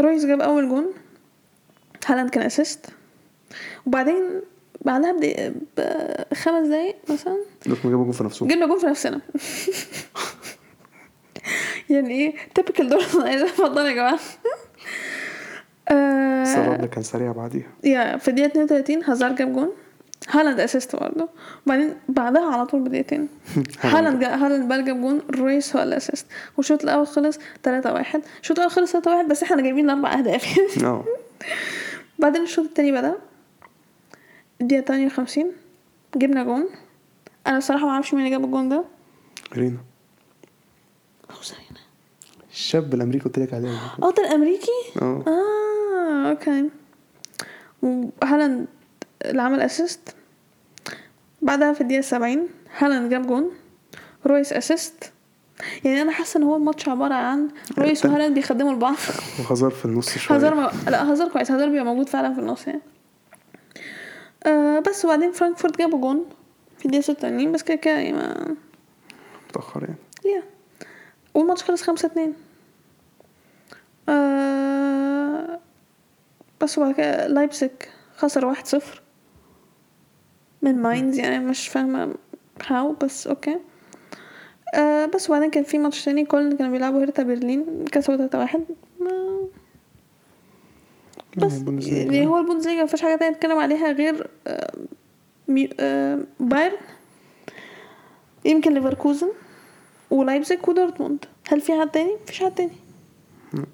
رويس جاب أول جون هالاند كان assist وبعدين بعدها بدي- بخمس دقايق مثلا. دورتموند جابوا جول في نفسهم جبنا جون في نفسنا. يعني إيه؟ Typical دورتموند اتفضلوا يا جماعة. بس الرد كان سريع بعديها. Yeah في الدقيقة 32 هازار جاب جون. هالاند assist برضه. وبعدين بعدها على طول بدقيقتين. هالاند جا- هالاند بقى جاب جون رويس هو ال assist والشوط الأول خلص 3 1 الشوط الأول خلص 3 1 بس إحنا جايبين أربع أهداف. آه. بعدين الشوط التاني بدأ. الدقيقة 58 جبنا جون. أنا الصراحة ما أعرفش مين اللي جاب الجون ده. رينا. الشاب الأمريكي قلت لك عليه. آه ده الأمريكي؟ آه. آه okay. وهالاند اللي عمل assist بعدها في الدقيقة 70 هالاند جاب جون. رويس assist يعني أنا حاسة إن هو الماتش عبارة عن رويس. وهالاند بيخدموا لبعض. وهازار في النص شوية. هازار ما... لا هازار كويس. هازار بيبقى موجود فعلا في النص يعني. آه بس وبعدين فرانكفورت جابوا جون في الدقيقة 86 بس كده كده يعني ما متأخر يعني. Yeah والماتش خلص خمسة اتنين. آه بس وبعد كده لايبزيج خسر واحد صفر. من ماينز يعني مش فاهمة how بس okay آه بس وبعدين كان في ماتش تاني كولن كانوا بيلعبوا هيرتا برلين كسبوا تلاتة واحد بس يعني هو البوندسليجا مفيش حاجة تانية نتكلم عليها غير آه، آه، بايرن يمكن ليفركوزن ولايبزيج ودورتموند هل في حد تاني؟ مفيش حد تاني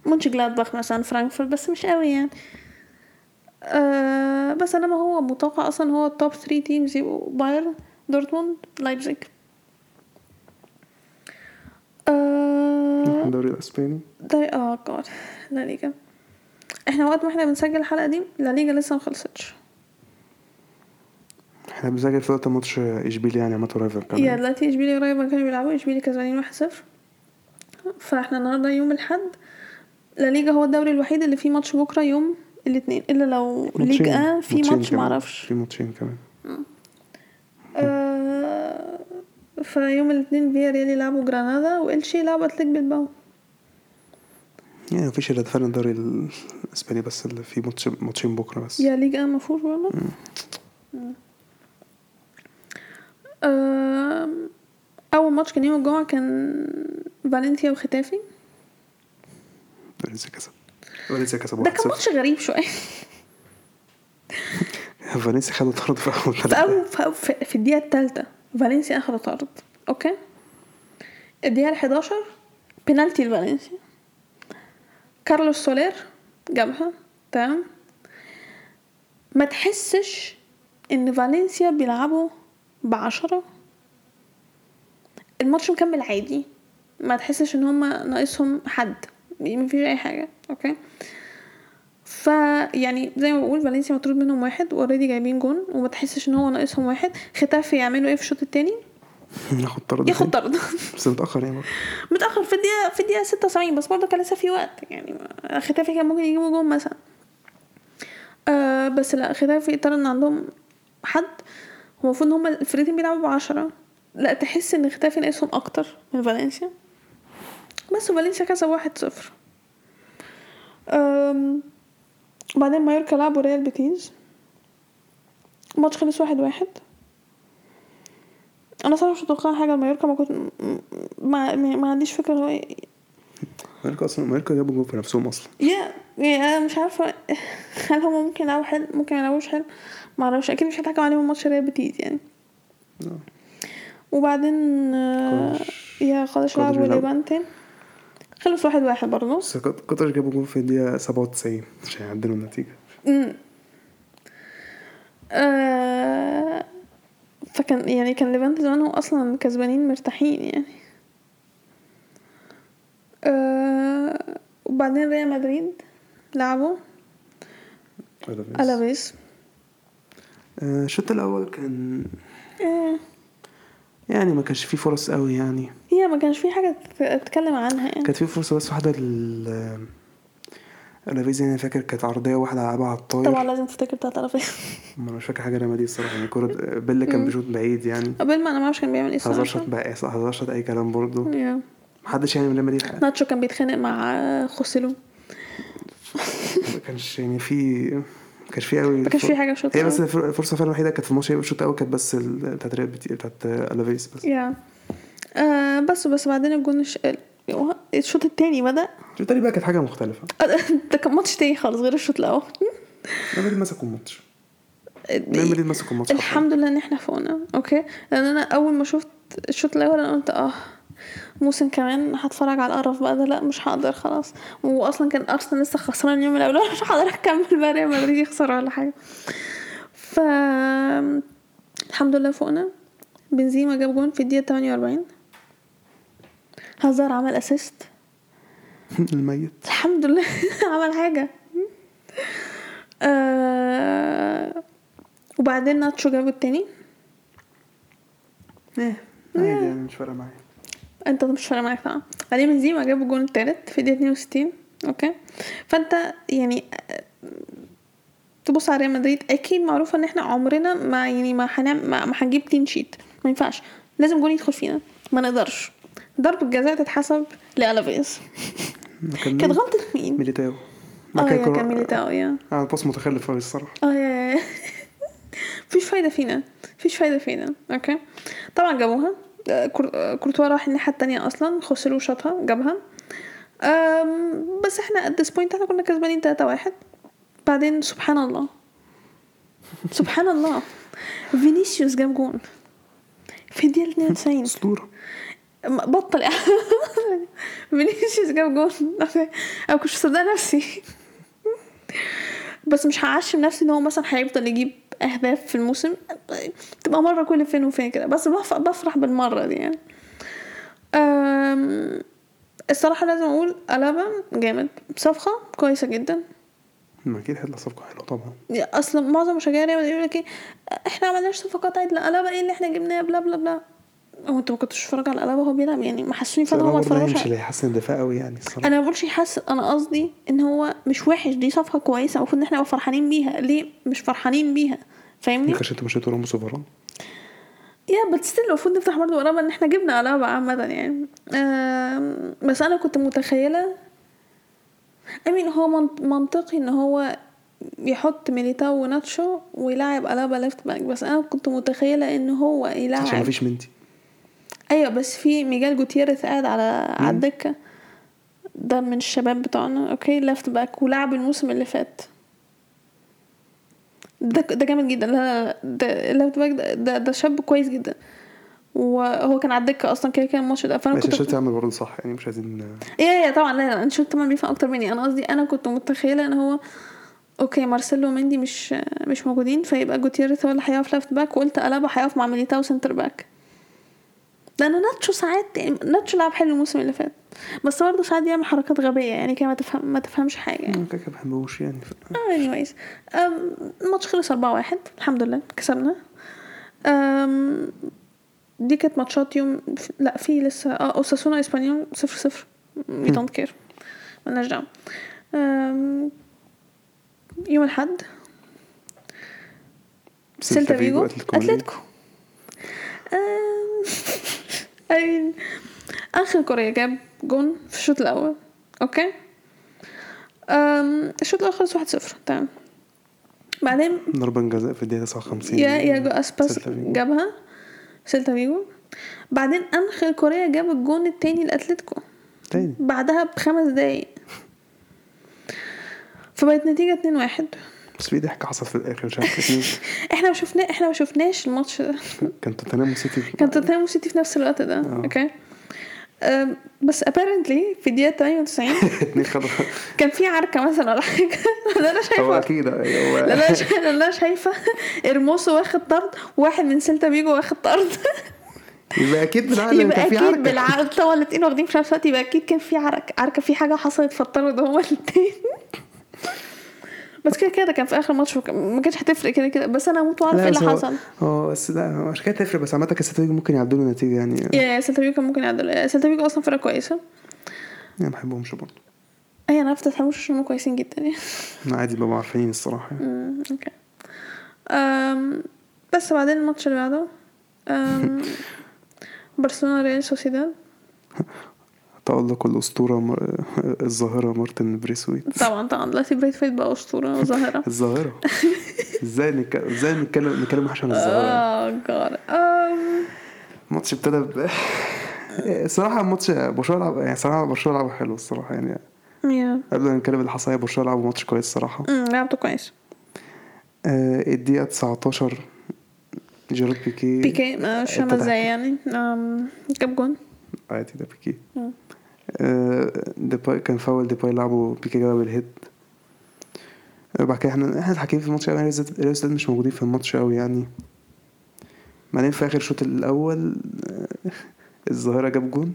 مونش جلادباخ مثلا فرانكفورت بس مش قوي يعني آه بس انما هو متوقع أصلا هو ال top 3 teams يبقوا بايرن دورتموند لايبزيج. آه الدوري الإسباني. ده آه جاد لا ليجا. إحنا وقت ما إحنا بنسجل الحلقة دي لا ليجا لسه ما خلصتش. إحنا بنسجل في وقت ماتش إشبيليا يعني عملته رايفل كمان. yeah دلوقتي اشبيلي قريب ما كانوا بيلعبوا اشبيلي كسبانين 1-0 فإحنا النهارده يوم الأحد لا ليجا هو الدوري الوحيد اللي فيه ماتش بكرة يوم الاثنين إلا لو ليج آه في ماتش. معرفش. في ماتشين كمان. آه فيوم الاثنين فياريال يلعبوا جرانادا وإلشي يلعبوا أتلتيك بلباو يعني مفيش إلا فعلا الدوري الإسباني بس اللي فيه ماتش ماتشين بكرة بس. yeah ليج آه مفهوش برضه. آم، أول ماتش كان يوم الجمعة كان فالنسيا وختافي. فالنسيا كسب. فالنسيا كسب ده 1-0 كان ماتش غريب شوية. فالنسيا خدوا طرد في أول في ثلاثة. في, الدقيقة الثالثة فالنسيا أخذ طرد. okay؟ الدقيقة 11 بينالتي لفالنسيا. كارلوس سولير جابها. تمام؟ ما تحسش إن فالنسيا بيلعبوا بعشرة؟ الماتش مكمل عادي. ما تحسش إن هما ناقصهم حد. مفيش أي حاجة okay فيعني زي ما بقول فالنسيا مطرود منهم واحد و already جايبين جون وما تحسش إن هو ناقصهم واحد. ختافي يعملوا إيه في الشوط التاني؟ ياخد طرد. ياخد. طرد. بس متأخر يعني. متأخر في الدقيقة في الدقيقة 76 بس برضه كان لسه في وقت. يعني ختافي كان ممكن يجيبوا جون مثلا. آه بس لا ختافي اتطرد عندهم حد. هو المفروض إن هما الفرقتين بيلعبوا بعشرة. لا تحس إن ختافي ناقصهم أكتر من فالنسيا. بس فالنسيا كسب واحد صفر. أم، وبعدين مايوركا لعبوا ريال بيتيز الماتش خلص واحد واحد. أنا صراحة مش متوقعة حاجة مايوركا ما كنت ما, ما, ما عنديش فكرة هو إيه. مايوركا أصلا مايوركا جابوا جول في نفسهم أصلا. yeah yeah أنا مش عارفة هل هما ممكن يلعبوا حلو ممكن يلعبوش حلو؟ ما أعرفش. أكيد مش هتحكم عليهم ماتش ريال بيتيز يعني. آه. وبعدين آه، yeah قادش لعبوا ليفانتي. خلص واحد واحد برضه بس قا- قادش جابوا جول في الدقيقة 97 عشان يعدلوا النتيجة. أمم. آه فكان يعني كان ليفانتي زمان هو أصلا كسبانين مرتاحين يعني. آه وبعدين ريال مدريد لعبوا. الافيس آه، الشوط الأول كان آه. يعني ما كانش فيه فرص قوي يعني. هي ما كانش في حاجة تت- تتكلم عنها يعني. كانت فيه فرصة بس واحدة لل الافيز يعني فاكر كانت عرضية واحدة لعبها على الطاير. طبعا لازم تفتكر بتاعت الافيس ما أنا مش فاكر حاجة غير دي الصراحة يعني. كرة بيل كان بيشوط بعيد يعني. قبل ما أنا ما أعرفش كان بيعمل إيه الصراحه بقى هزار شوط أي كلام برضه. محدش يعني من مدريد ناتشو كان بيتخانق مع آه، خوسيلو ما كانش يعني في ما كانش في قوي ما كانش في حاجة الشوط هي بس. الفرصة فعلا الوحيدة كانت في الماتش هي الشوط الأول كانت بس بتاعت بتاعت ألافيز بس. yeah. آه بس بس بعدين الجون الش... الشوط التاني بدأ؟ الشوط التاني بقى كانت حاجة مختلفة. ده كان ماتش تاني خالص غير الشوط الأول. ريال مدريد مسكوا الماتش. ريال مدريد مسكوا الماتش. الحمد لله إن إحنا فوقنا okay؟ لأن أنا أول ما شفت الشوط الأول أنا قلت آه موسم كمان هتفرج على القرف بقى ده لا مش هقدر خلاص. واصلا كان أرسنال لسه خسران اليوم الأول مش هقدر أكمل بقى ريال مدريد يخسر ولا حاجة. ف الحمد لله فوقنا بنزيما جاب جون في الدقيقة 48 هازار عمل assist الميت. الحمد لله عمل حاجة. آه وبعدين ناتشو جاب التاني. إيه عادي يعني مش فارقة معايا. انت مش فارق معاك طبعا. بعدين بنزيما جاب الجون التالت في الدقيقة 62 okay؟ فأنت يعني تبص على ريال مدريد أكيد معروفة إن إحنا عمرنا ما يعني ما هنعمل ما هنجيب clean sheet ما ينفعش. لازم جون يدخل فينا. ما نقدرش. ضربة جزاء تتحسب لألافيز. كان كانت غلطة مين؟ ميليتاو. آه yeah كان ميليتاو yeah. آه pass متخلف قوي الصراحة. آه yeah. مفيش فايدة فينا. مفيش فايدة فينا. okay؟ طبعا جابوها. كورتوا راح الناحية التانية أصلا خوسيلو شاطها جابها. بس إحنا at this point إحنا كنا كسبانين تلاتة واحد. بعدين سبحان الله. سبحان الله. فينيسيوس جاب جون. في الدقيقة 92 أسطورة. م- بطل. فينيسيوس جاب جون. أنا كنتش مصدقة نفسي. بس مش هعشم نفسي إن هو مثلا هيفضل يجيب أهداف في الموسم. تبقى مرة كل فين وفين كده. بس بف- بفرح بالمرة دي يعني. الصراحة لازم أقول ألابا جامد. صفقة كويسة جدا. ما أكيد هيطلع صفقة حلوة طبعا. أصلا معظم مشجعي ريال مدريد يقول لك إيه إحنا ما عملناش صفقات عدله ألابا إيه اللي إحنا جبناه؟ بلا بلا بلا. هو انت ما كنتش تتفرج على الابا وهو بيلعب يعني ما حسوني فعلا هو ما اتفرجش مش اللي هيحسن الدفاع قوي يعني الصراحة أنا ما بقولش يحسن أنا قصدي إن هو مش وحش دي صفقة كويسة المفروض إن إحنا نبقى فرحانين بيها. ليه مش فرحانين بيها؟ فاهمني؟ ما كانش أنتوا مشيتوا راموس وفاران yeah بس still المفروض نفرح برضه بألابا إن إحنا جبنا ألابا عامة يعني. بس أنا كنت متخيلة I mean هو منط- منطقي إن هو يحط ميليتاو وناتشو ويلعب ألابا left back بس أنا كنت متخيلة إن هو عشان يلعب مفيش مندي. أيوه بس في ميجيل جوتيريز قاعد على على الدكة. ده من الشباب بتوعنا. okay left back ولعب الموسم اللي فات. ده ده جامد جدا. لا لا لا ده ال left back ده, ده ده شاب كويس جدا. وهو كان على الدكة أصلا كده كان الماتش ده. فأنا كنت شفت عامل برضه صح يعني مش عايزين إيه إيه طبعا. لا لا انت شفت طبعا بيفهم أكتر مني. أنا قصدي أنا كنت متخيلة إن هو okay مارسيلو ومندي مش مش موجودين فيبقى جوتيريز هو اللي هيقف left back وقلت ألابا هيقف مع ميليتاو center back لأن ناتشو ساعات يعني ناتشو لعب حلو الموسم اللي فات بس برضه ساعات بيعمل حركات غبية يعني كده ما تفهم ما تفهمش حاجة. يعني كده ما بحبوش يعني. anyways. أم، الماتش خلص 4-1 الحمد لله كسبنا. دي كانت ماتشات يوم لا في لسه آه أوساسونا إسبانيول 0 0 we don't care مالناش دعوة. يوم الأحد. سيلتا فيجو. أتلتيكو انخيل كوريا جاب جون في الشوط الأول. أوكي؟ الشوط الأول خلص 1-0 تمام. بعدين ضربة جزاء في الدقيقة 59 yeah ياجو أسباس سيلتا فيجو. جابها. سيلتا فيجو. بعدين انخيل كوريا جاب الجون التاني لأتلتيكو. تاني. بعدها بخمس دقايق. فبقت نتيجة 2 واحد. بس في ضحك حصل في الآخر مش عارف إحنا ما شفنا إحنا ما شفناش الماتش. ده كان توتنهام وسيتي. كان توتنهام وسيتي في نفس الوقت ده. آه. أوكي. بس apparently في الدقيقة 98 اتنين خدوا كان في عركة مثلا ولا حاجة. ده أنا هو شايفة أكيد لا أنا شايفة لا أنا شايفة. إرموسو واخد طرد وواحد من سيلتا فيجو واخد طرد. يبقى أكيد بالعقل يبقى كان في أكيد بالعقل. طبعا الاتنين واخدين في نفس الوقت يبقى أكيد كان في عركة. عركة في حاجة حصلت فالطرد هما الاتنين. بس كده كده كان في آخر ماتش ما كانتش هتفرق كده كده. بس أنا هموت واعرف إيه اللي حصل. آه بس لا مش كده تفرق بس عامة كان سيلتا ممكن يعدلوا النتيجة يعني. yeah سيلتا فيجو كان ممكن يعدل. سيلتا فيجو أصلا فرقة كويسة. يعني ما بحبهمش برضه. أي أنا عرفت اتحموش عشان هم كويسين جدا يعني. عادي ببقى عارفين الصراحة يعني. أمم، أوكي. أم بس بعدين الماتش اللي بعده. أم برشلونة ريال سوسيداد. تألق الأسطورة. الظاهرة مارتن بريسويت طبعا طبعا. دلوقتي بريسويت بقى أسطورة وظاهرة الظاهرة. إزاي نتكلم إزاي نتكلم نتكلم وحش عن الظاهرة؟ آه أم. الماتش ابتدى ب الصراحة الماتش برشلونة لعب يعني صراحة برشلونة لعبوا حلو الصراحة يعني قبل ما نتكلم اللي حصل برشلونة لعبوا ماتش كويس الصراحة. لعبته كويس. آه الدقيقة 19 جيرارد بيكي بيكي ما مش إزاي يعني. جاب جون. عادي ده بيكي. آه ديباي كان فاول ديباي لعبه بيكي جاب بال head. آه، بعد كده إحنا إحنا الحكيم في الماتش قوي ريال سوسيداد مش موجودين في الماتش قوي يعني. بعدين في آخر الشوط الأول آه، الظاهرة جاب جون.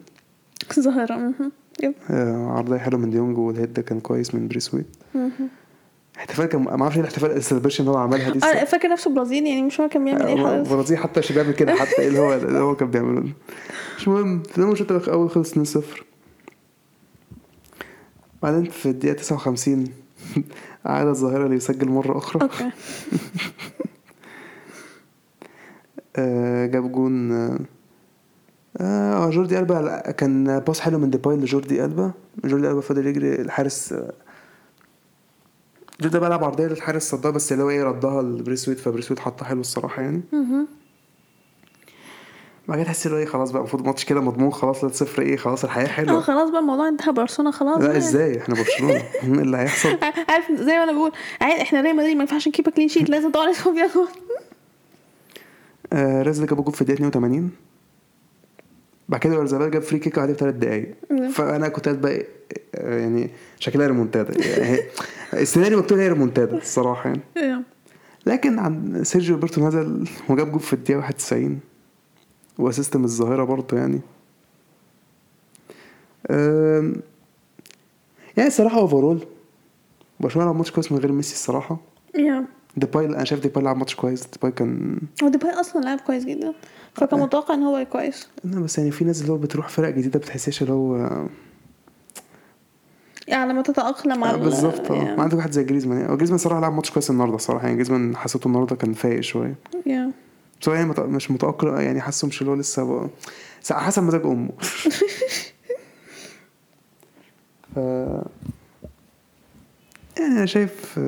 ظاهرة مهم. يب آه، عرضية حلوة من ديونج وال head ده كان كويس من بريسويت. احتفال كان ما أعرفش إيه الاحتفال ال celebration اللي هو عملها دي. آه فاكر نفسه برازيلي يعني مش فاهم كان بيعمل إيه هو حضرتك برازيل حتى مش بيعمل كده حتى إيه اللي هو اللي هو كان بيعمله. مش مهم في الشوط الأول خلص 2-0 بعدين في الدقيقة 59 عاد الظاهرة ليسجل مرة أخرى. أوكي. آه جاب جون. آه آه جوردي ألبا كان باص حلو من ديباي لجوردي ألبا. جوردي ألبا فضل يجري الحارس. جوردي ألبا لعب عرضية للحارس صدها بس اللي هو إيه ردها لبريسويت فبريسويت حطها حلو الصراحة يعني. بعد كده تحس إن إيه خلاص بقى المفروض الماتش كده مضمون خلاص لا صفر إيه خلاص الحياة آه حلوة خلاص بقى الموضوع انتهى برشلونة خلاص لا. إزاي؟ إحنا برشلونة. إيه اللي هيحصل؟ عارف زي ما أنا بقول إحنا ريال مدريد ما ينفعش ن keep clean sheet لازم طبعا اسمه فيها جول رزق جاب جول في الدقيقة 82 بعد كده اويارزابال جاب free kick عليه بثلاث دقايق. فأنا كنت بقى آه، يعني شكلها ريمونتادا. يعني السيناريو مكتوب هي ريمونتادا الصراحة يعني. yeah. لكن عن سيرجيو روبرتو نزل وجاب جول في الدقيقة 91 و assist من الظاهرة برضه يعني. يعني الصراحة overall برشلونة لعب ماتش كويس من غير ميسي الصراحة. yeah ديباي أنا شايف ديباي لعب ماتش كويس. ديباي كان هو ديباي أصلا لاعب كويس جدا. فكان متوقع إن هو كويس. لا بس يعني في ناس اللي هو بتروح فرق جديدة بتحسيش اللي هو يعني لما تتأقلم على آه، بالظبط. آه. ما عندك واحد زي جريزمان. يعني جريزمان صراحة لعب ماتش كويس النهارده. الصراحه يعني جريزمان حسيته النهارده كان فايق شوية. يا. بس مت- مش متأقلم يعني حاسه مش اللي هو لسه بقى حسب مزاج أمه. ف يعني أنا شايف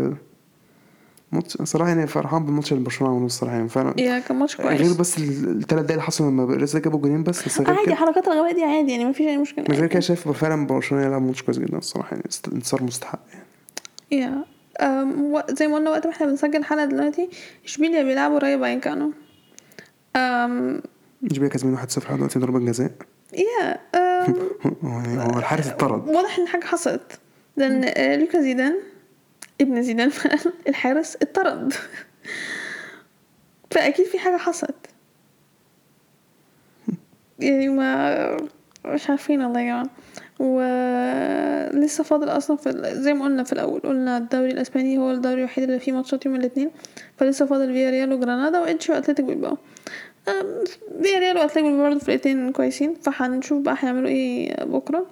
ماتش صراحة يعني فرحان بالماتش اللي برشلونة عملوه الصراحة يعني فعلا يا كان ماتش كويس. غير بس الثلاث دقايق اللي حصلوا لما رزق جابوا جولين بس بس غير عادي كده حركات الغباء دي عادي يعني ما فيش أي مشكلة. من غير كده شايف فعلا برشلونة يلعب ماتش كويس جدا الصراحة يعني انتصار مستحق يعني. يا زي ما قلنا وقت ما إحنا بنسجل الحلقة دلوقتي إشبيليا بيلعبوا رايو بايكانو أم اشبيليا كسبين 1-0 لحد دلوقتي ضربه جزاء. يا هو يعني هو الحارس اتطرد واضح إن حاجة حصلت. لأن آه، لوكا زيدان ابن زيدان الحارس اتطرد فأكيد في حاجة حصلت. يعني ما مش عارفين والله يا جماعة. ولسه فاضل أصلا في ال- زي ما قلنا في الأول قلنا الدوري الأسباني هو الدوري الوحيد اللي فيه ماتشات يوم الاثنين. فلسه فاضل فيا ريال وجرانادا و واتلتيك بيلباو. فيا ريال واتلتيك بيلباو برضه فرقتين كويسين فهنشوف بقى هيعملوا إيه بكرة.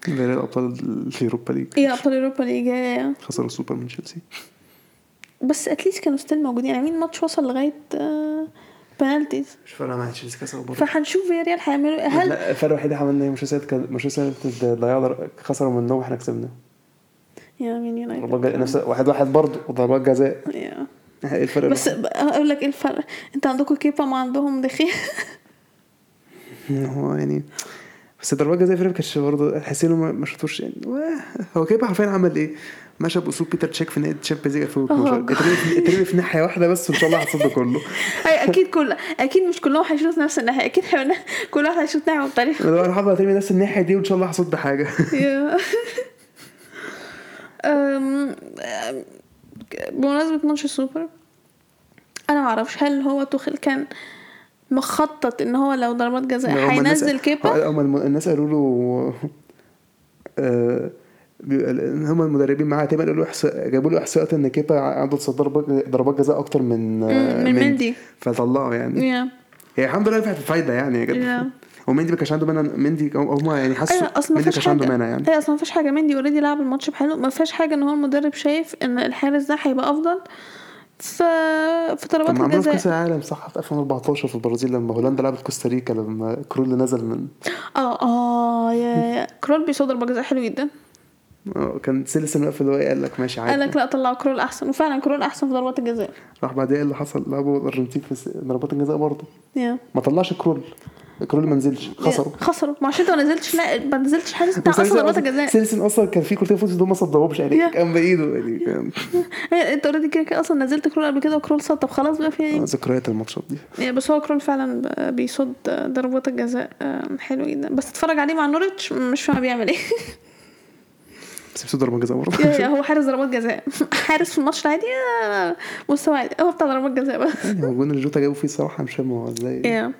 فيريال أبطال اليوروبا ليج. إيه أبطال اوروبا اللي جاية خسروا السوبر من تشيلسي. بس at least كانوا still موجودين. يعني مين ماتش وصل لغاية آه، penalties مش فارقة معايا تشيلسي كسبوا برضه. فهنشوف فيا ريال هيعملوا إيه. هل لا الفرق الوحيد اللي عملنا إيه مانشستر يونايتد كان مانشستر يونايتد ضيعوا خسروا منهم وإحنا كسبنا. yeah مين ضربات يونايتد جزاء نفس واحد واحد برضه وضربات جزاء. yeah. إيه الفرق بس؟ أقول لك إيه الفرق؟ انت عندكم كيبا ما عندهم دخيل؟ هو يعني بس ضربات جزاء فرق كانش برضه تحس إنه ما شفتوش يعني. هو كيبا حرفيا عمل إيه؟ مشى باسلوب بيتر تشيك في نهاية تشامبيونز ليج 2012 oh. اترمي في- ناحية واحدة بس وإن شاء الله هتصد كله. أي أكيد كل أكيد مش كلهم هيشوطوا في نفس الناحية. أكيد هيبقى كل واحد هيشوط ناحية مختلفة. أنا بقى حابب اترمي نفس الناحية دي وإن شاء الله هصد حاجة بمناسبة ماتش السوبر أنا معرفش هل هو توخيل كان مخطط إن هو لو ضربات جزاء هينزل كيبا هم الناس قالوا له آه، هم المدربين معاه تقريبا قالوا جابوا له إحصاءات إن كيبا عنده تصدي ضربات جزاء أكتر من آه، مم، من مندي. فطلعه يعني yeah. هي الحمد لله نفعت الفايدة يعني yeah Yeah. جدع ومندي ما كانش عنده مانع مندي هم يعني حسوا أيوه أصلا ما مندي ما فيهاش كانش عنده حاجة. مانع يعني. أيوه أصلا ما فيهاش حاجة. مندي already لعب الماتش بحلو ما فيهاش حاجة إن هو المدرب شايف إن الحارس ده هيبقى أفضل. في في ضربات عملوا في كأس الجزاء العالم صح؟ في 2014 في البرازيل لما هولندا لعبت كوستاريكا لما كرول نزل من آه آه yeah كرول بيصد ضربات جزاء حلو جدا. آه، كان سيلسن واقف اللي هو إيه، قال لك ماشي قال عادي لك لا طلعوا كرول أحسن. وفعلا كرول أحسن في ضربات الجزاء. راح بعدها إيه اللي حصل؟ لعبوا الأرجنتين في ضربات الجزاء برضه. yeah. ما طلعش كرول. كرول ما نزلش خسروا. خسروا. ما عشان انت ما نزلتش لا ما نزلتش حارس بتاع أصلا ضربات الجزاء سيلسن أصلا كان في كورتين فوز دول ما صدهمش يعني yeah. كان بايده يعني انت already كده كده أصلا نزلت كرول قبل كده وكرول صد طب خلاص بقى في إيه ذكريات الماتشات دي. بس هو كرول فعلا بيصد ضربات الجزاء آه، حلو جدا. بس اتفرج عليه مع نورتش مش فاهم بيعمل إيه. بس بيصد ضربات جزاء برضه. هو حارس ضربات جزاء. حارس في الماتش العادي آه، مستوى عادي هو بتاع ضربات جزاء بس يعني هو الجون اللي جوتا جابه فيه الصراحه مش فاهم هو إزاي.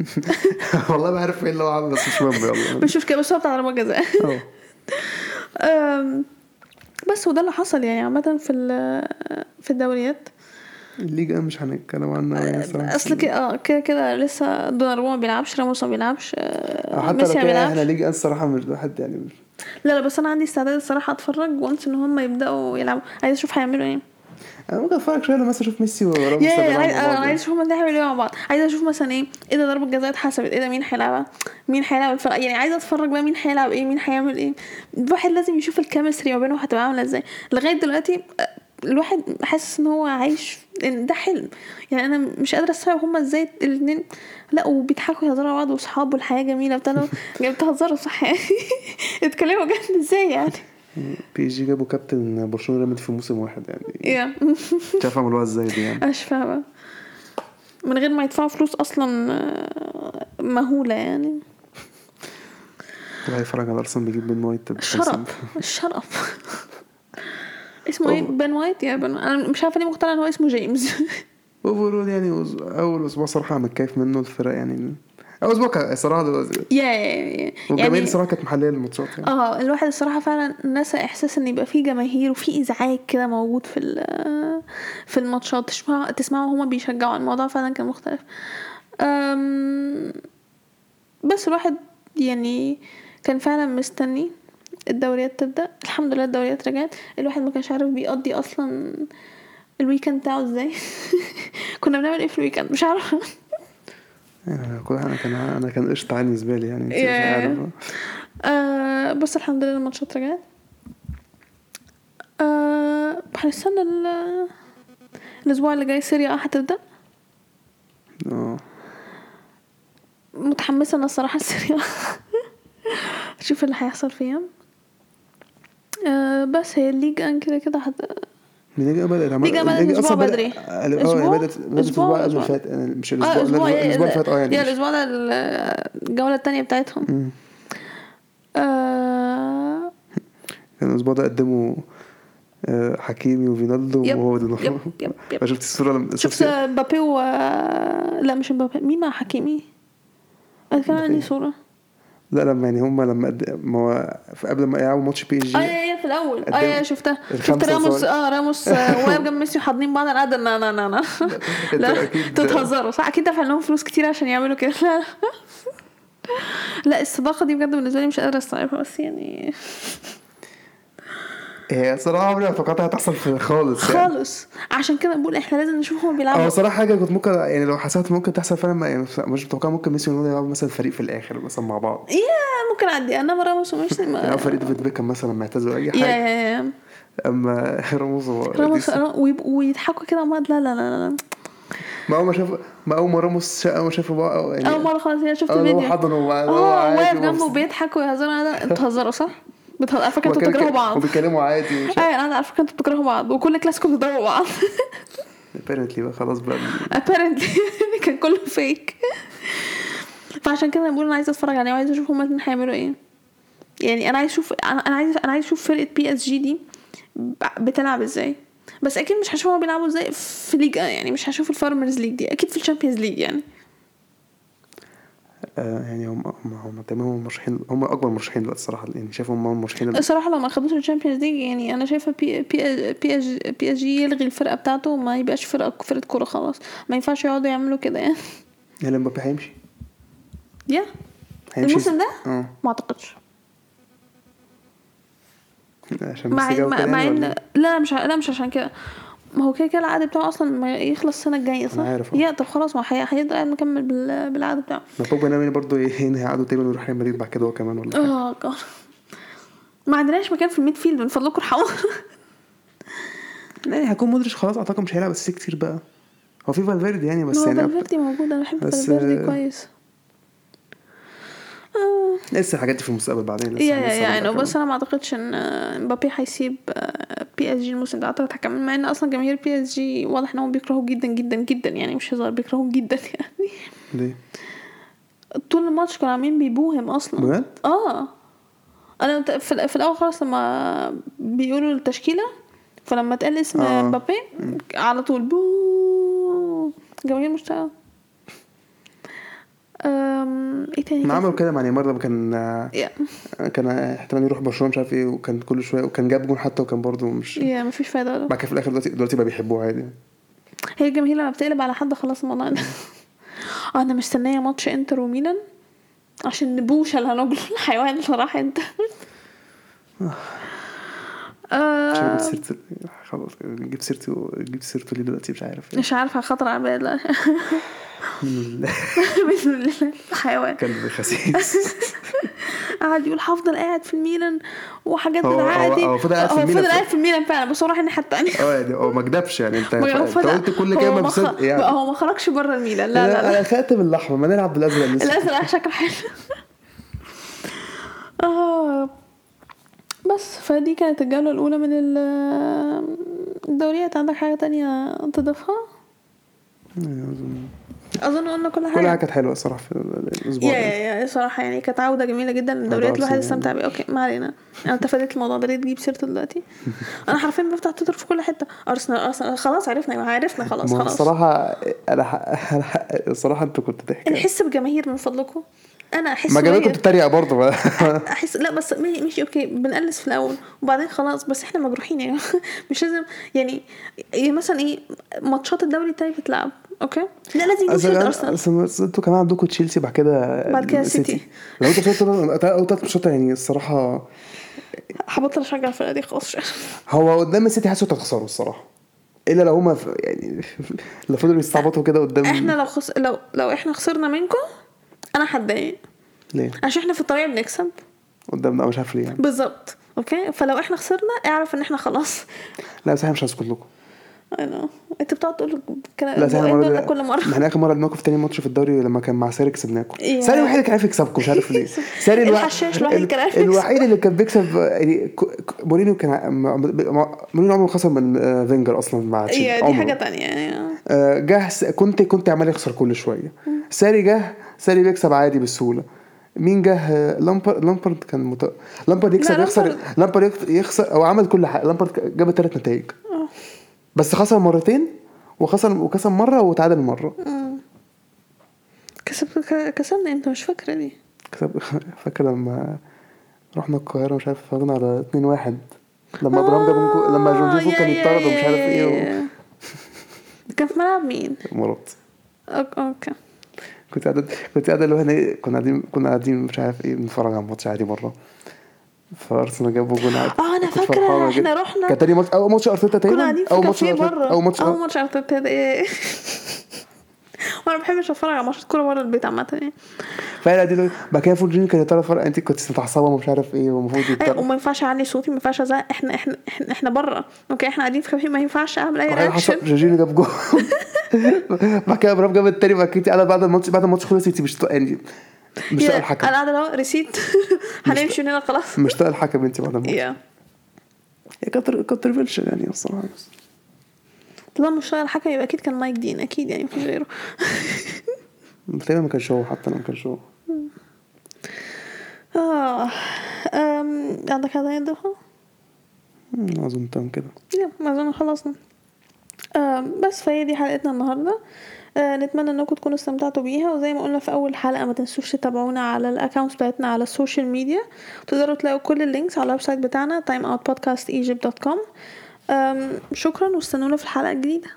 والله ما عارف إيه اللي هو عامل بس مش مهم يلا. مش مشكله بس هو بتاع ضربات جزاء. بس وده اللي حصل يعني عامة في ال- في الدوريات. الليجا مش هنتكلم عنها يعني أصل كده آه كده كده لسه دوناروما ما بيلعبش راموس ما بيلعبش آه، حتى لو ميسي ما كده بيلعبش. إحنا ليجا الصراحة مش الواحد يعني مش لا لا بس أنا عندي استعداد الصراحة أتفرج once إن هم يبدأوا يلعبوا. عايز أشوف هيعملوا إيه. أنا ممكن أتفرج شوية لما مثلا أشوف ميسي وراموس أنا يعني. عايز أشوف هم هيعملوا إيه مع بعض. عايز أشوف مثلا إيه إيه ده ضربة جزاء اتحسبت إيه ده مين هيلعبها؟ مين هيلعب الفرق؟ يعني عايزة أتفرج بقى مين هيلعب إيه مين هيعمل إيه. الواحد لازم يشوف ال chemistry ما بينهم هتبقى عاملة إزاي. لغاية دلوقتي آه، الواحد حاسس إن هو عايش إن ده حلم. يعني أنا مش قادرة أستوعب هما إزاي الاثنين لا وبيضحكوا يهزروا مع بعض وأصحاب والحياة جميلة بتاع جاي بتهزروا صح؟ يعني اتكلموا جد إزاي يعني؟ PSG جابوا كابتن برشلونة ريال في موسم واحد يعني. yeah مش عارف عملوها إزاي دي يعني. أنا مش فاهمة. من غير ما يدفعوا فلوس أصلا آه، مهولة يعني. طلع يتفرج على أرسنال بيجيب بن وايت. الشرف الشرف اسمه إيه؟ بن وايت؟ يا بن أنا مش عارفة ليه مقتنعه إن هو اسمه جيمس overall يعني أول أسبوع صراحة متكيف منه الفرق يعني. أول أسبوع الصراحه yeah yeah- والجماهير يعني الصراحة كانت محلية للماتشات يعني. آه الواحد الصراحة فعلا نسى إحساس إن يبقى فيه جماهير وفي إزعاج كده موجود في ال- في الماتشات. تسمع تسمعوا هما بيشجعوا الموضوع فعلا كان مختلف. أم، بس الواحد يعني كان فعلا مستني الدوريات تبدأ. الحمد لله الدوريات رجعت. الواحد ما كانش عارف بيقضي أصلا ال weekend بتاعه إزاي. كنا بنعمل إيه في ال weekend مش عارفة. أنا كل أنا كان أنا كان قشطة عادي بالنسبة لي يعني مش. عارف. آه بس الحمد لله الماتشات رجعت. آه هنستنى ال- الأسبوع اللي جاي سيريا أه هتبدأ؟ آه. متحمسة أنا الصراحة السيريا أشوف اللي هيحصل فيها آه بس هي الليج أن كده كده هت... الليجا بدات عمال- الليجا بدأت الليجا أسبوع أصلاً بدأ- بدري. آه أسبوع؟ هي بدات بدأت الأسبوع اللي. فات يعني مش الأسبوع آه لا، أسبوع الأسبوع الأسبوع اللي فات آه يعني الأسبوع ده ال- الجولة التانية بتاعتهم. آه كان الأسبوع ده قدموا آه، حكيمي وفينالدوم وهو ده yep yep yep ما شفت الصورة لما شفت مبابي و لا مش مبابي مين مع حكيمي؟ كان عندي صورة لا لما يعني هم لما. ما هو قبل ما يلعبوا ماتش PSG آه في الأول. آه yeah شفتها. شفت راموس. آه راموس آه، واقف جنب ميسي وحاضنين بعض أنا قاعدة لا لا لا لا. بتهزروا صح أكيد دافع لهم فلوس كتير عشان يعملوا كده. لا لا الصداقة دي بجد بالنسبة لي مش قادرة أستوعبها بس يعني. هي صراحة عمري ما توقعتها هتحصل في خالص يعني. خالص. عشان كده بقول إحنا لازم نشوف هما آه بيلعبوا صراحة حاجة كنت ممكن يعني لو حسيت ممكن تحصل فعلا ما- يعني مش متوقع ممكن ميسي ورونالدو يلعبوا مثلا فريق في الآخر مثلا مع بعض. يا ممكن اعدي انما راموس وميسي يعني ما فريق ديفيد بيكهام مثلا لما يعتزلوا أي يا حاجة. يا يا أما راموس و- راموس ويبقوا ويضحكوا كده مع لا لا لا لا. ما أول ما شاف ما أول ما راموس أول ما شافوا بقى يعني أول مرة خلاص yeah شفت آه هو الفيديو حضنه آه عادي واقف جنبه. وبيضحك ويهزروا. بتهزروا صح؟ أنتوا وكان- بتكرهوا بعض. وبيتكلموا عادي أيوه أنا على فكرة أنتوا بتكرهوا بعض وكل كلاسيكو بتضربوا بعض. Apparently بقى خلاص بقى. Apparently كان كله فيك فعشان كده أنا بقول أنا عايزة أتفرج عليه وعايزة أشوف هما الاتنين هيعملوا إيه. يعني أنا عايز أشوف أنا عايز أنا عايز أشوف فرقة PSG دي بتلعب إزاي. بس أكيد مش هشوف هما بيلعبوا إزاي في league يعني مش هشوف ال farmers league دي أكيد في ال Champions League يعني. يعني هم هم هم تمام هم مرشحين هم أكبر مرشحين دلوقتي الصراحة يعني شايف هم المرشحين ال- الصراحة لو ما خدوش ال Champions League يعني أنا شايفة P P PS PSG يلغي الفرقة بتاعته وما يبقاش فرقة فرقة كورة خلاص. ما ينفعش يقعدوا يعملوا كده يعني. يعني مبابي هيمشي. يا؟ الموسم ده؟ آه. ما أعتقدش. عشان مع مع, مع يعني ان ولا- لا مش ع- لا مش عشان كده. ما هو كده كده العقد بتاعه أصلا ما يخلص السنة الجاية صح؟ عارف، آه. yeah طب خلاص ما هيفضل قاعد مكمل بال- بالعقد بتاعه. ما بوجبا ناوي برضه ينهي عقده تقريبا ويروح ريال مدريد بعد كده هو كمان ولا آه ما عندناش مكان في ال midfield من فضلكم ارحموا يعني هيكون مودريتش خلاص أعتقد مش هيلعب أساسي كتير بقى. هو في فالفيردي يعني بس هو يعني فالفيردي موجود أنا بحب بس، فالفيردي آه، كويس. لسه الحاجات دي في المستقبل بعدين لسه yeah yeah أنا بس. أنا ما أعتقدش إن آه، مبابي هيسيب PSG الموسم ده أعتقد هكمل مع إن أصلا جماهير PSG واضح إن هم بيكرهوه جدا جدا جدا يعني مش هزار بيكرهوه جدا يعني ليه؟ طول الماتش كانوا عاملين بي boo هم أصلا بجد؟ آه أنا في, الأول خالص لما بيقولوا التشكيلة فلما اتقال اسم آه. مبابي على طول boo جماهير مشتاقه إيه تاني؟ ما عملوا كده مع نيمار لما كان كان احتمال يروح برشلونة مش عارف إيه وكان كل شوية وكان جاب جون حتى وكان برضه مش يا مفيش فايدة. بعد كده في الآخر دلوقتي دلوقتي بقى بيحبوه عادي. هي الجماهير لما بتقلب على حد خلاص الموضوع ده. أنا مستنية ماتش إنتر وميلان عشان نبوش الهنجل الحيوان اللي راح انتر سيرته خلاص جبت سيرته جبت سيرته ليه دلوقتي مش عارف. مش عارفة خطر على بالي. لا بسم الله حيوان كلب خسيس. قعد يقول هفضل قاعد في الميلان وحاجات هو- هو- فضل قاعد في الميلان فضل قاعد في الميلان فعلا بس هو راح الناحية التانية. آه يعني هو ما كدبش يعني انت قلت كل كلمة بصدق يعني. هو ما خرجش بره الميلان. لا لا لا. أنا خاتم الاحمر ما نلعب بالأزرق الأزرق شكله حلو. آه بس فدي كانت الجولة الأولى من ال- الدوريات. عندك حاجة تانية تضيفها؟ أظن قلنا كل كل حاجة كانت حلوة الصراحه في الأسبوع يا ده. يا يا صراحة يعني كانت عودة جميلة جدا الدوريات الواحد. استمتع بيها okay ما علينا. أنا تفاديت الموضوع ده. ليه تجيب سيرته دلوقتي؟ أنا حرفيا بفتح تويتر في كل حتة. أرسنال أرسنال خلاص عرفنا عرفنا خلاص خلاص. الصراحه أنا الصراحه انت كنت ضحك نحس بجماهير من فضلكم. أنا أحس ما شوية- كنت بتتريق برضه. أحس لا بس ماشي okay بنقلس في الأول وبعدين خلاص بس إحنا مجروحين يعني. مش لازم يعني يعني مثلا إيه ماتشات الدوري التاني بتلعب okay لا لازم يكون ارسنال أنتوا كمان عندكم تشيلسي بعد كده بعد كده السيتي. لو أنتوا وصلتوا أو ثلاث ماتشات يعني الصراحة هبطل أشجع الفرقه دي خلاص. هو قدام السيتي حاسس أنتوا هتخسروا الصراحة. إلا لو هما يعني لو فضلوا يستعبطوا كده قدام. إحنا لو خس... لو لو إحنا خسرنا منكم أنا هتضايق. ليه؟ عشان إحنا في الطبيعي بنكسب. قدام ده مش عارف ليه يعني. بالظبط okay؟ فلو إحنا خسرنا اعرف إن إحنا خلاص. لا بس إحنا مش هنسكت لكم. انت بتقعد تقول لا إحنا كل مرة. إحنا آخر مرة في تاني ماتش في الدوري لما كان مع ساري كسبناكم. إيه. ساري الوحيد اللي كان عارف يكسبكم مش عارف ليه. ساري الحشاش الوحيد اللي كان عارف. الوحيد اللي كان بيكسب يعني مورينيو كان مورينيو عمره ما خسر من آه، فينجر أصلا مع تشيلسي دي. حاجة تانية يعني جه كنت كنت عمال يخسر كل شوية. ساري جه ساري بيكسب عادي بسهولة. مين جه؟ آه، لامبر لامبرد كان مت... لامبرد يكسب يخسر لامبرد- لامبرد يخ- يخسر هو عمل كل حاجة. لامبرد جاب ثلاث نتائج. بس خسر مرتين وخسر وكسب مرة وتعادل مرة. كسب كسبنا إمتى مش فاكرة دي. كسب فاكر لما رحنا القاهرة مش عارف فاضنا على 2 1 لما إبراهيم جاب جول- لما آه، جورجيفو يا- كان يطرد ومش عارف إيه و... كان في ملعب مين؟ مرات. أوكي. كنت قاعد كنت قاعد اللي هو كنا قاعدين كنا قاعدين مش عارف إيه بنتفرج على الماتش عادي مرة. فارسنال جابوا جون عادي. آه أنا فاكرة إحنا. رحنا. كان تاني ماتش أول ماتش أرتيتا كنا تقريبا قاعدين في أول ماتش بره أول ماتش أول ماتش أرتيتا إيه. وأنا ما بحبش أتفرج على ماتشات كورة بره البيت عامة يعني فعلا دي بعد كده جيمي كان يا ترى فرق انت كنت متعصبه ومش عارف إيه والمفروض أيوه. وما ينفعش أعلي صوتي ما ينفعش أزعق. إحنا إحنا إحنا, إحنا بره. أوكي إحنا قاعدين في كافيه ما ينفعش أعمل أي رياكشن جورجينيو جاب جول بعد كده إبراهيم جاب التاني. بعد كده أنا بعد الماتش بعد الماتش خلص انت مش يعني مش أنا الحكم قاعدة اهو ريسيت. هنمشي من هنا خلاص. مش طايقه الحكم أنت بعد الماتش يا. كانت كانت ريفلش يعني الصراحة. بس طالما مش طايق الحكم يبقى أكيد كان مايك دين. أكيد يعني مفيش غيره. تقريبا ما كانش هو حتى لو ما كانش هو. آه. عندك حاجة تانية تضيفها؟ أظن تمام كده. ما أظن خلصنا. بس فهي دي حلقتنا النهارده. آه نتمنى إنكم تكونوا استمتعتوا بيها وزي ما قلنا في أول حلقة ما تنسوش تتابعونا على ال accounts بتاعتنا على ال social media تقدروا تلاقوا كل ال links على ال website بتاعنا timeoutpodcastegypt.com شكرا واستنونا في الحلقة الجديدة.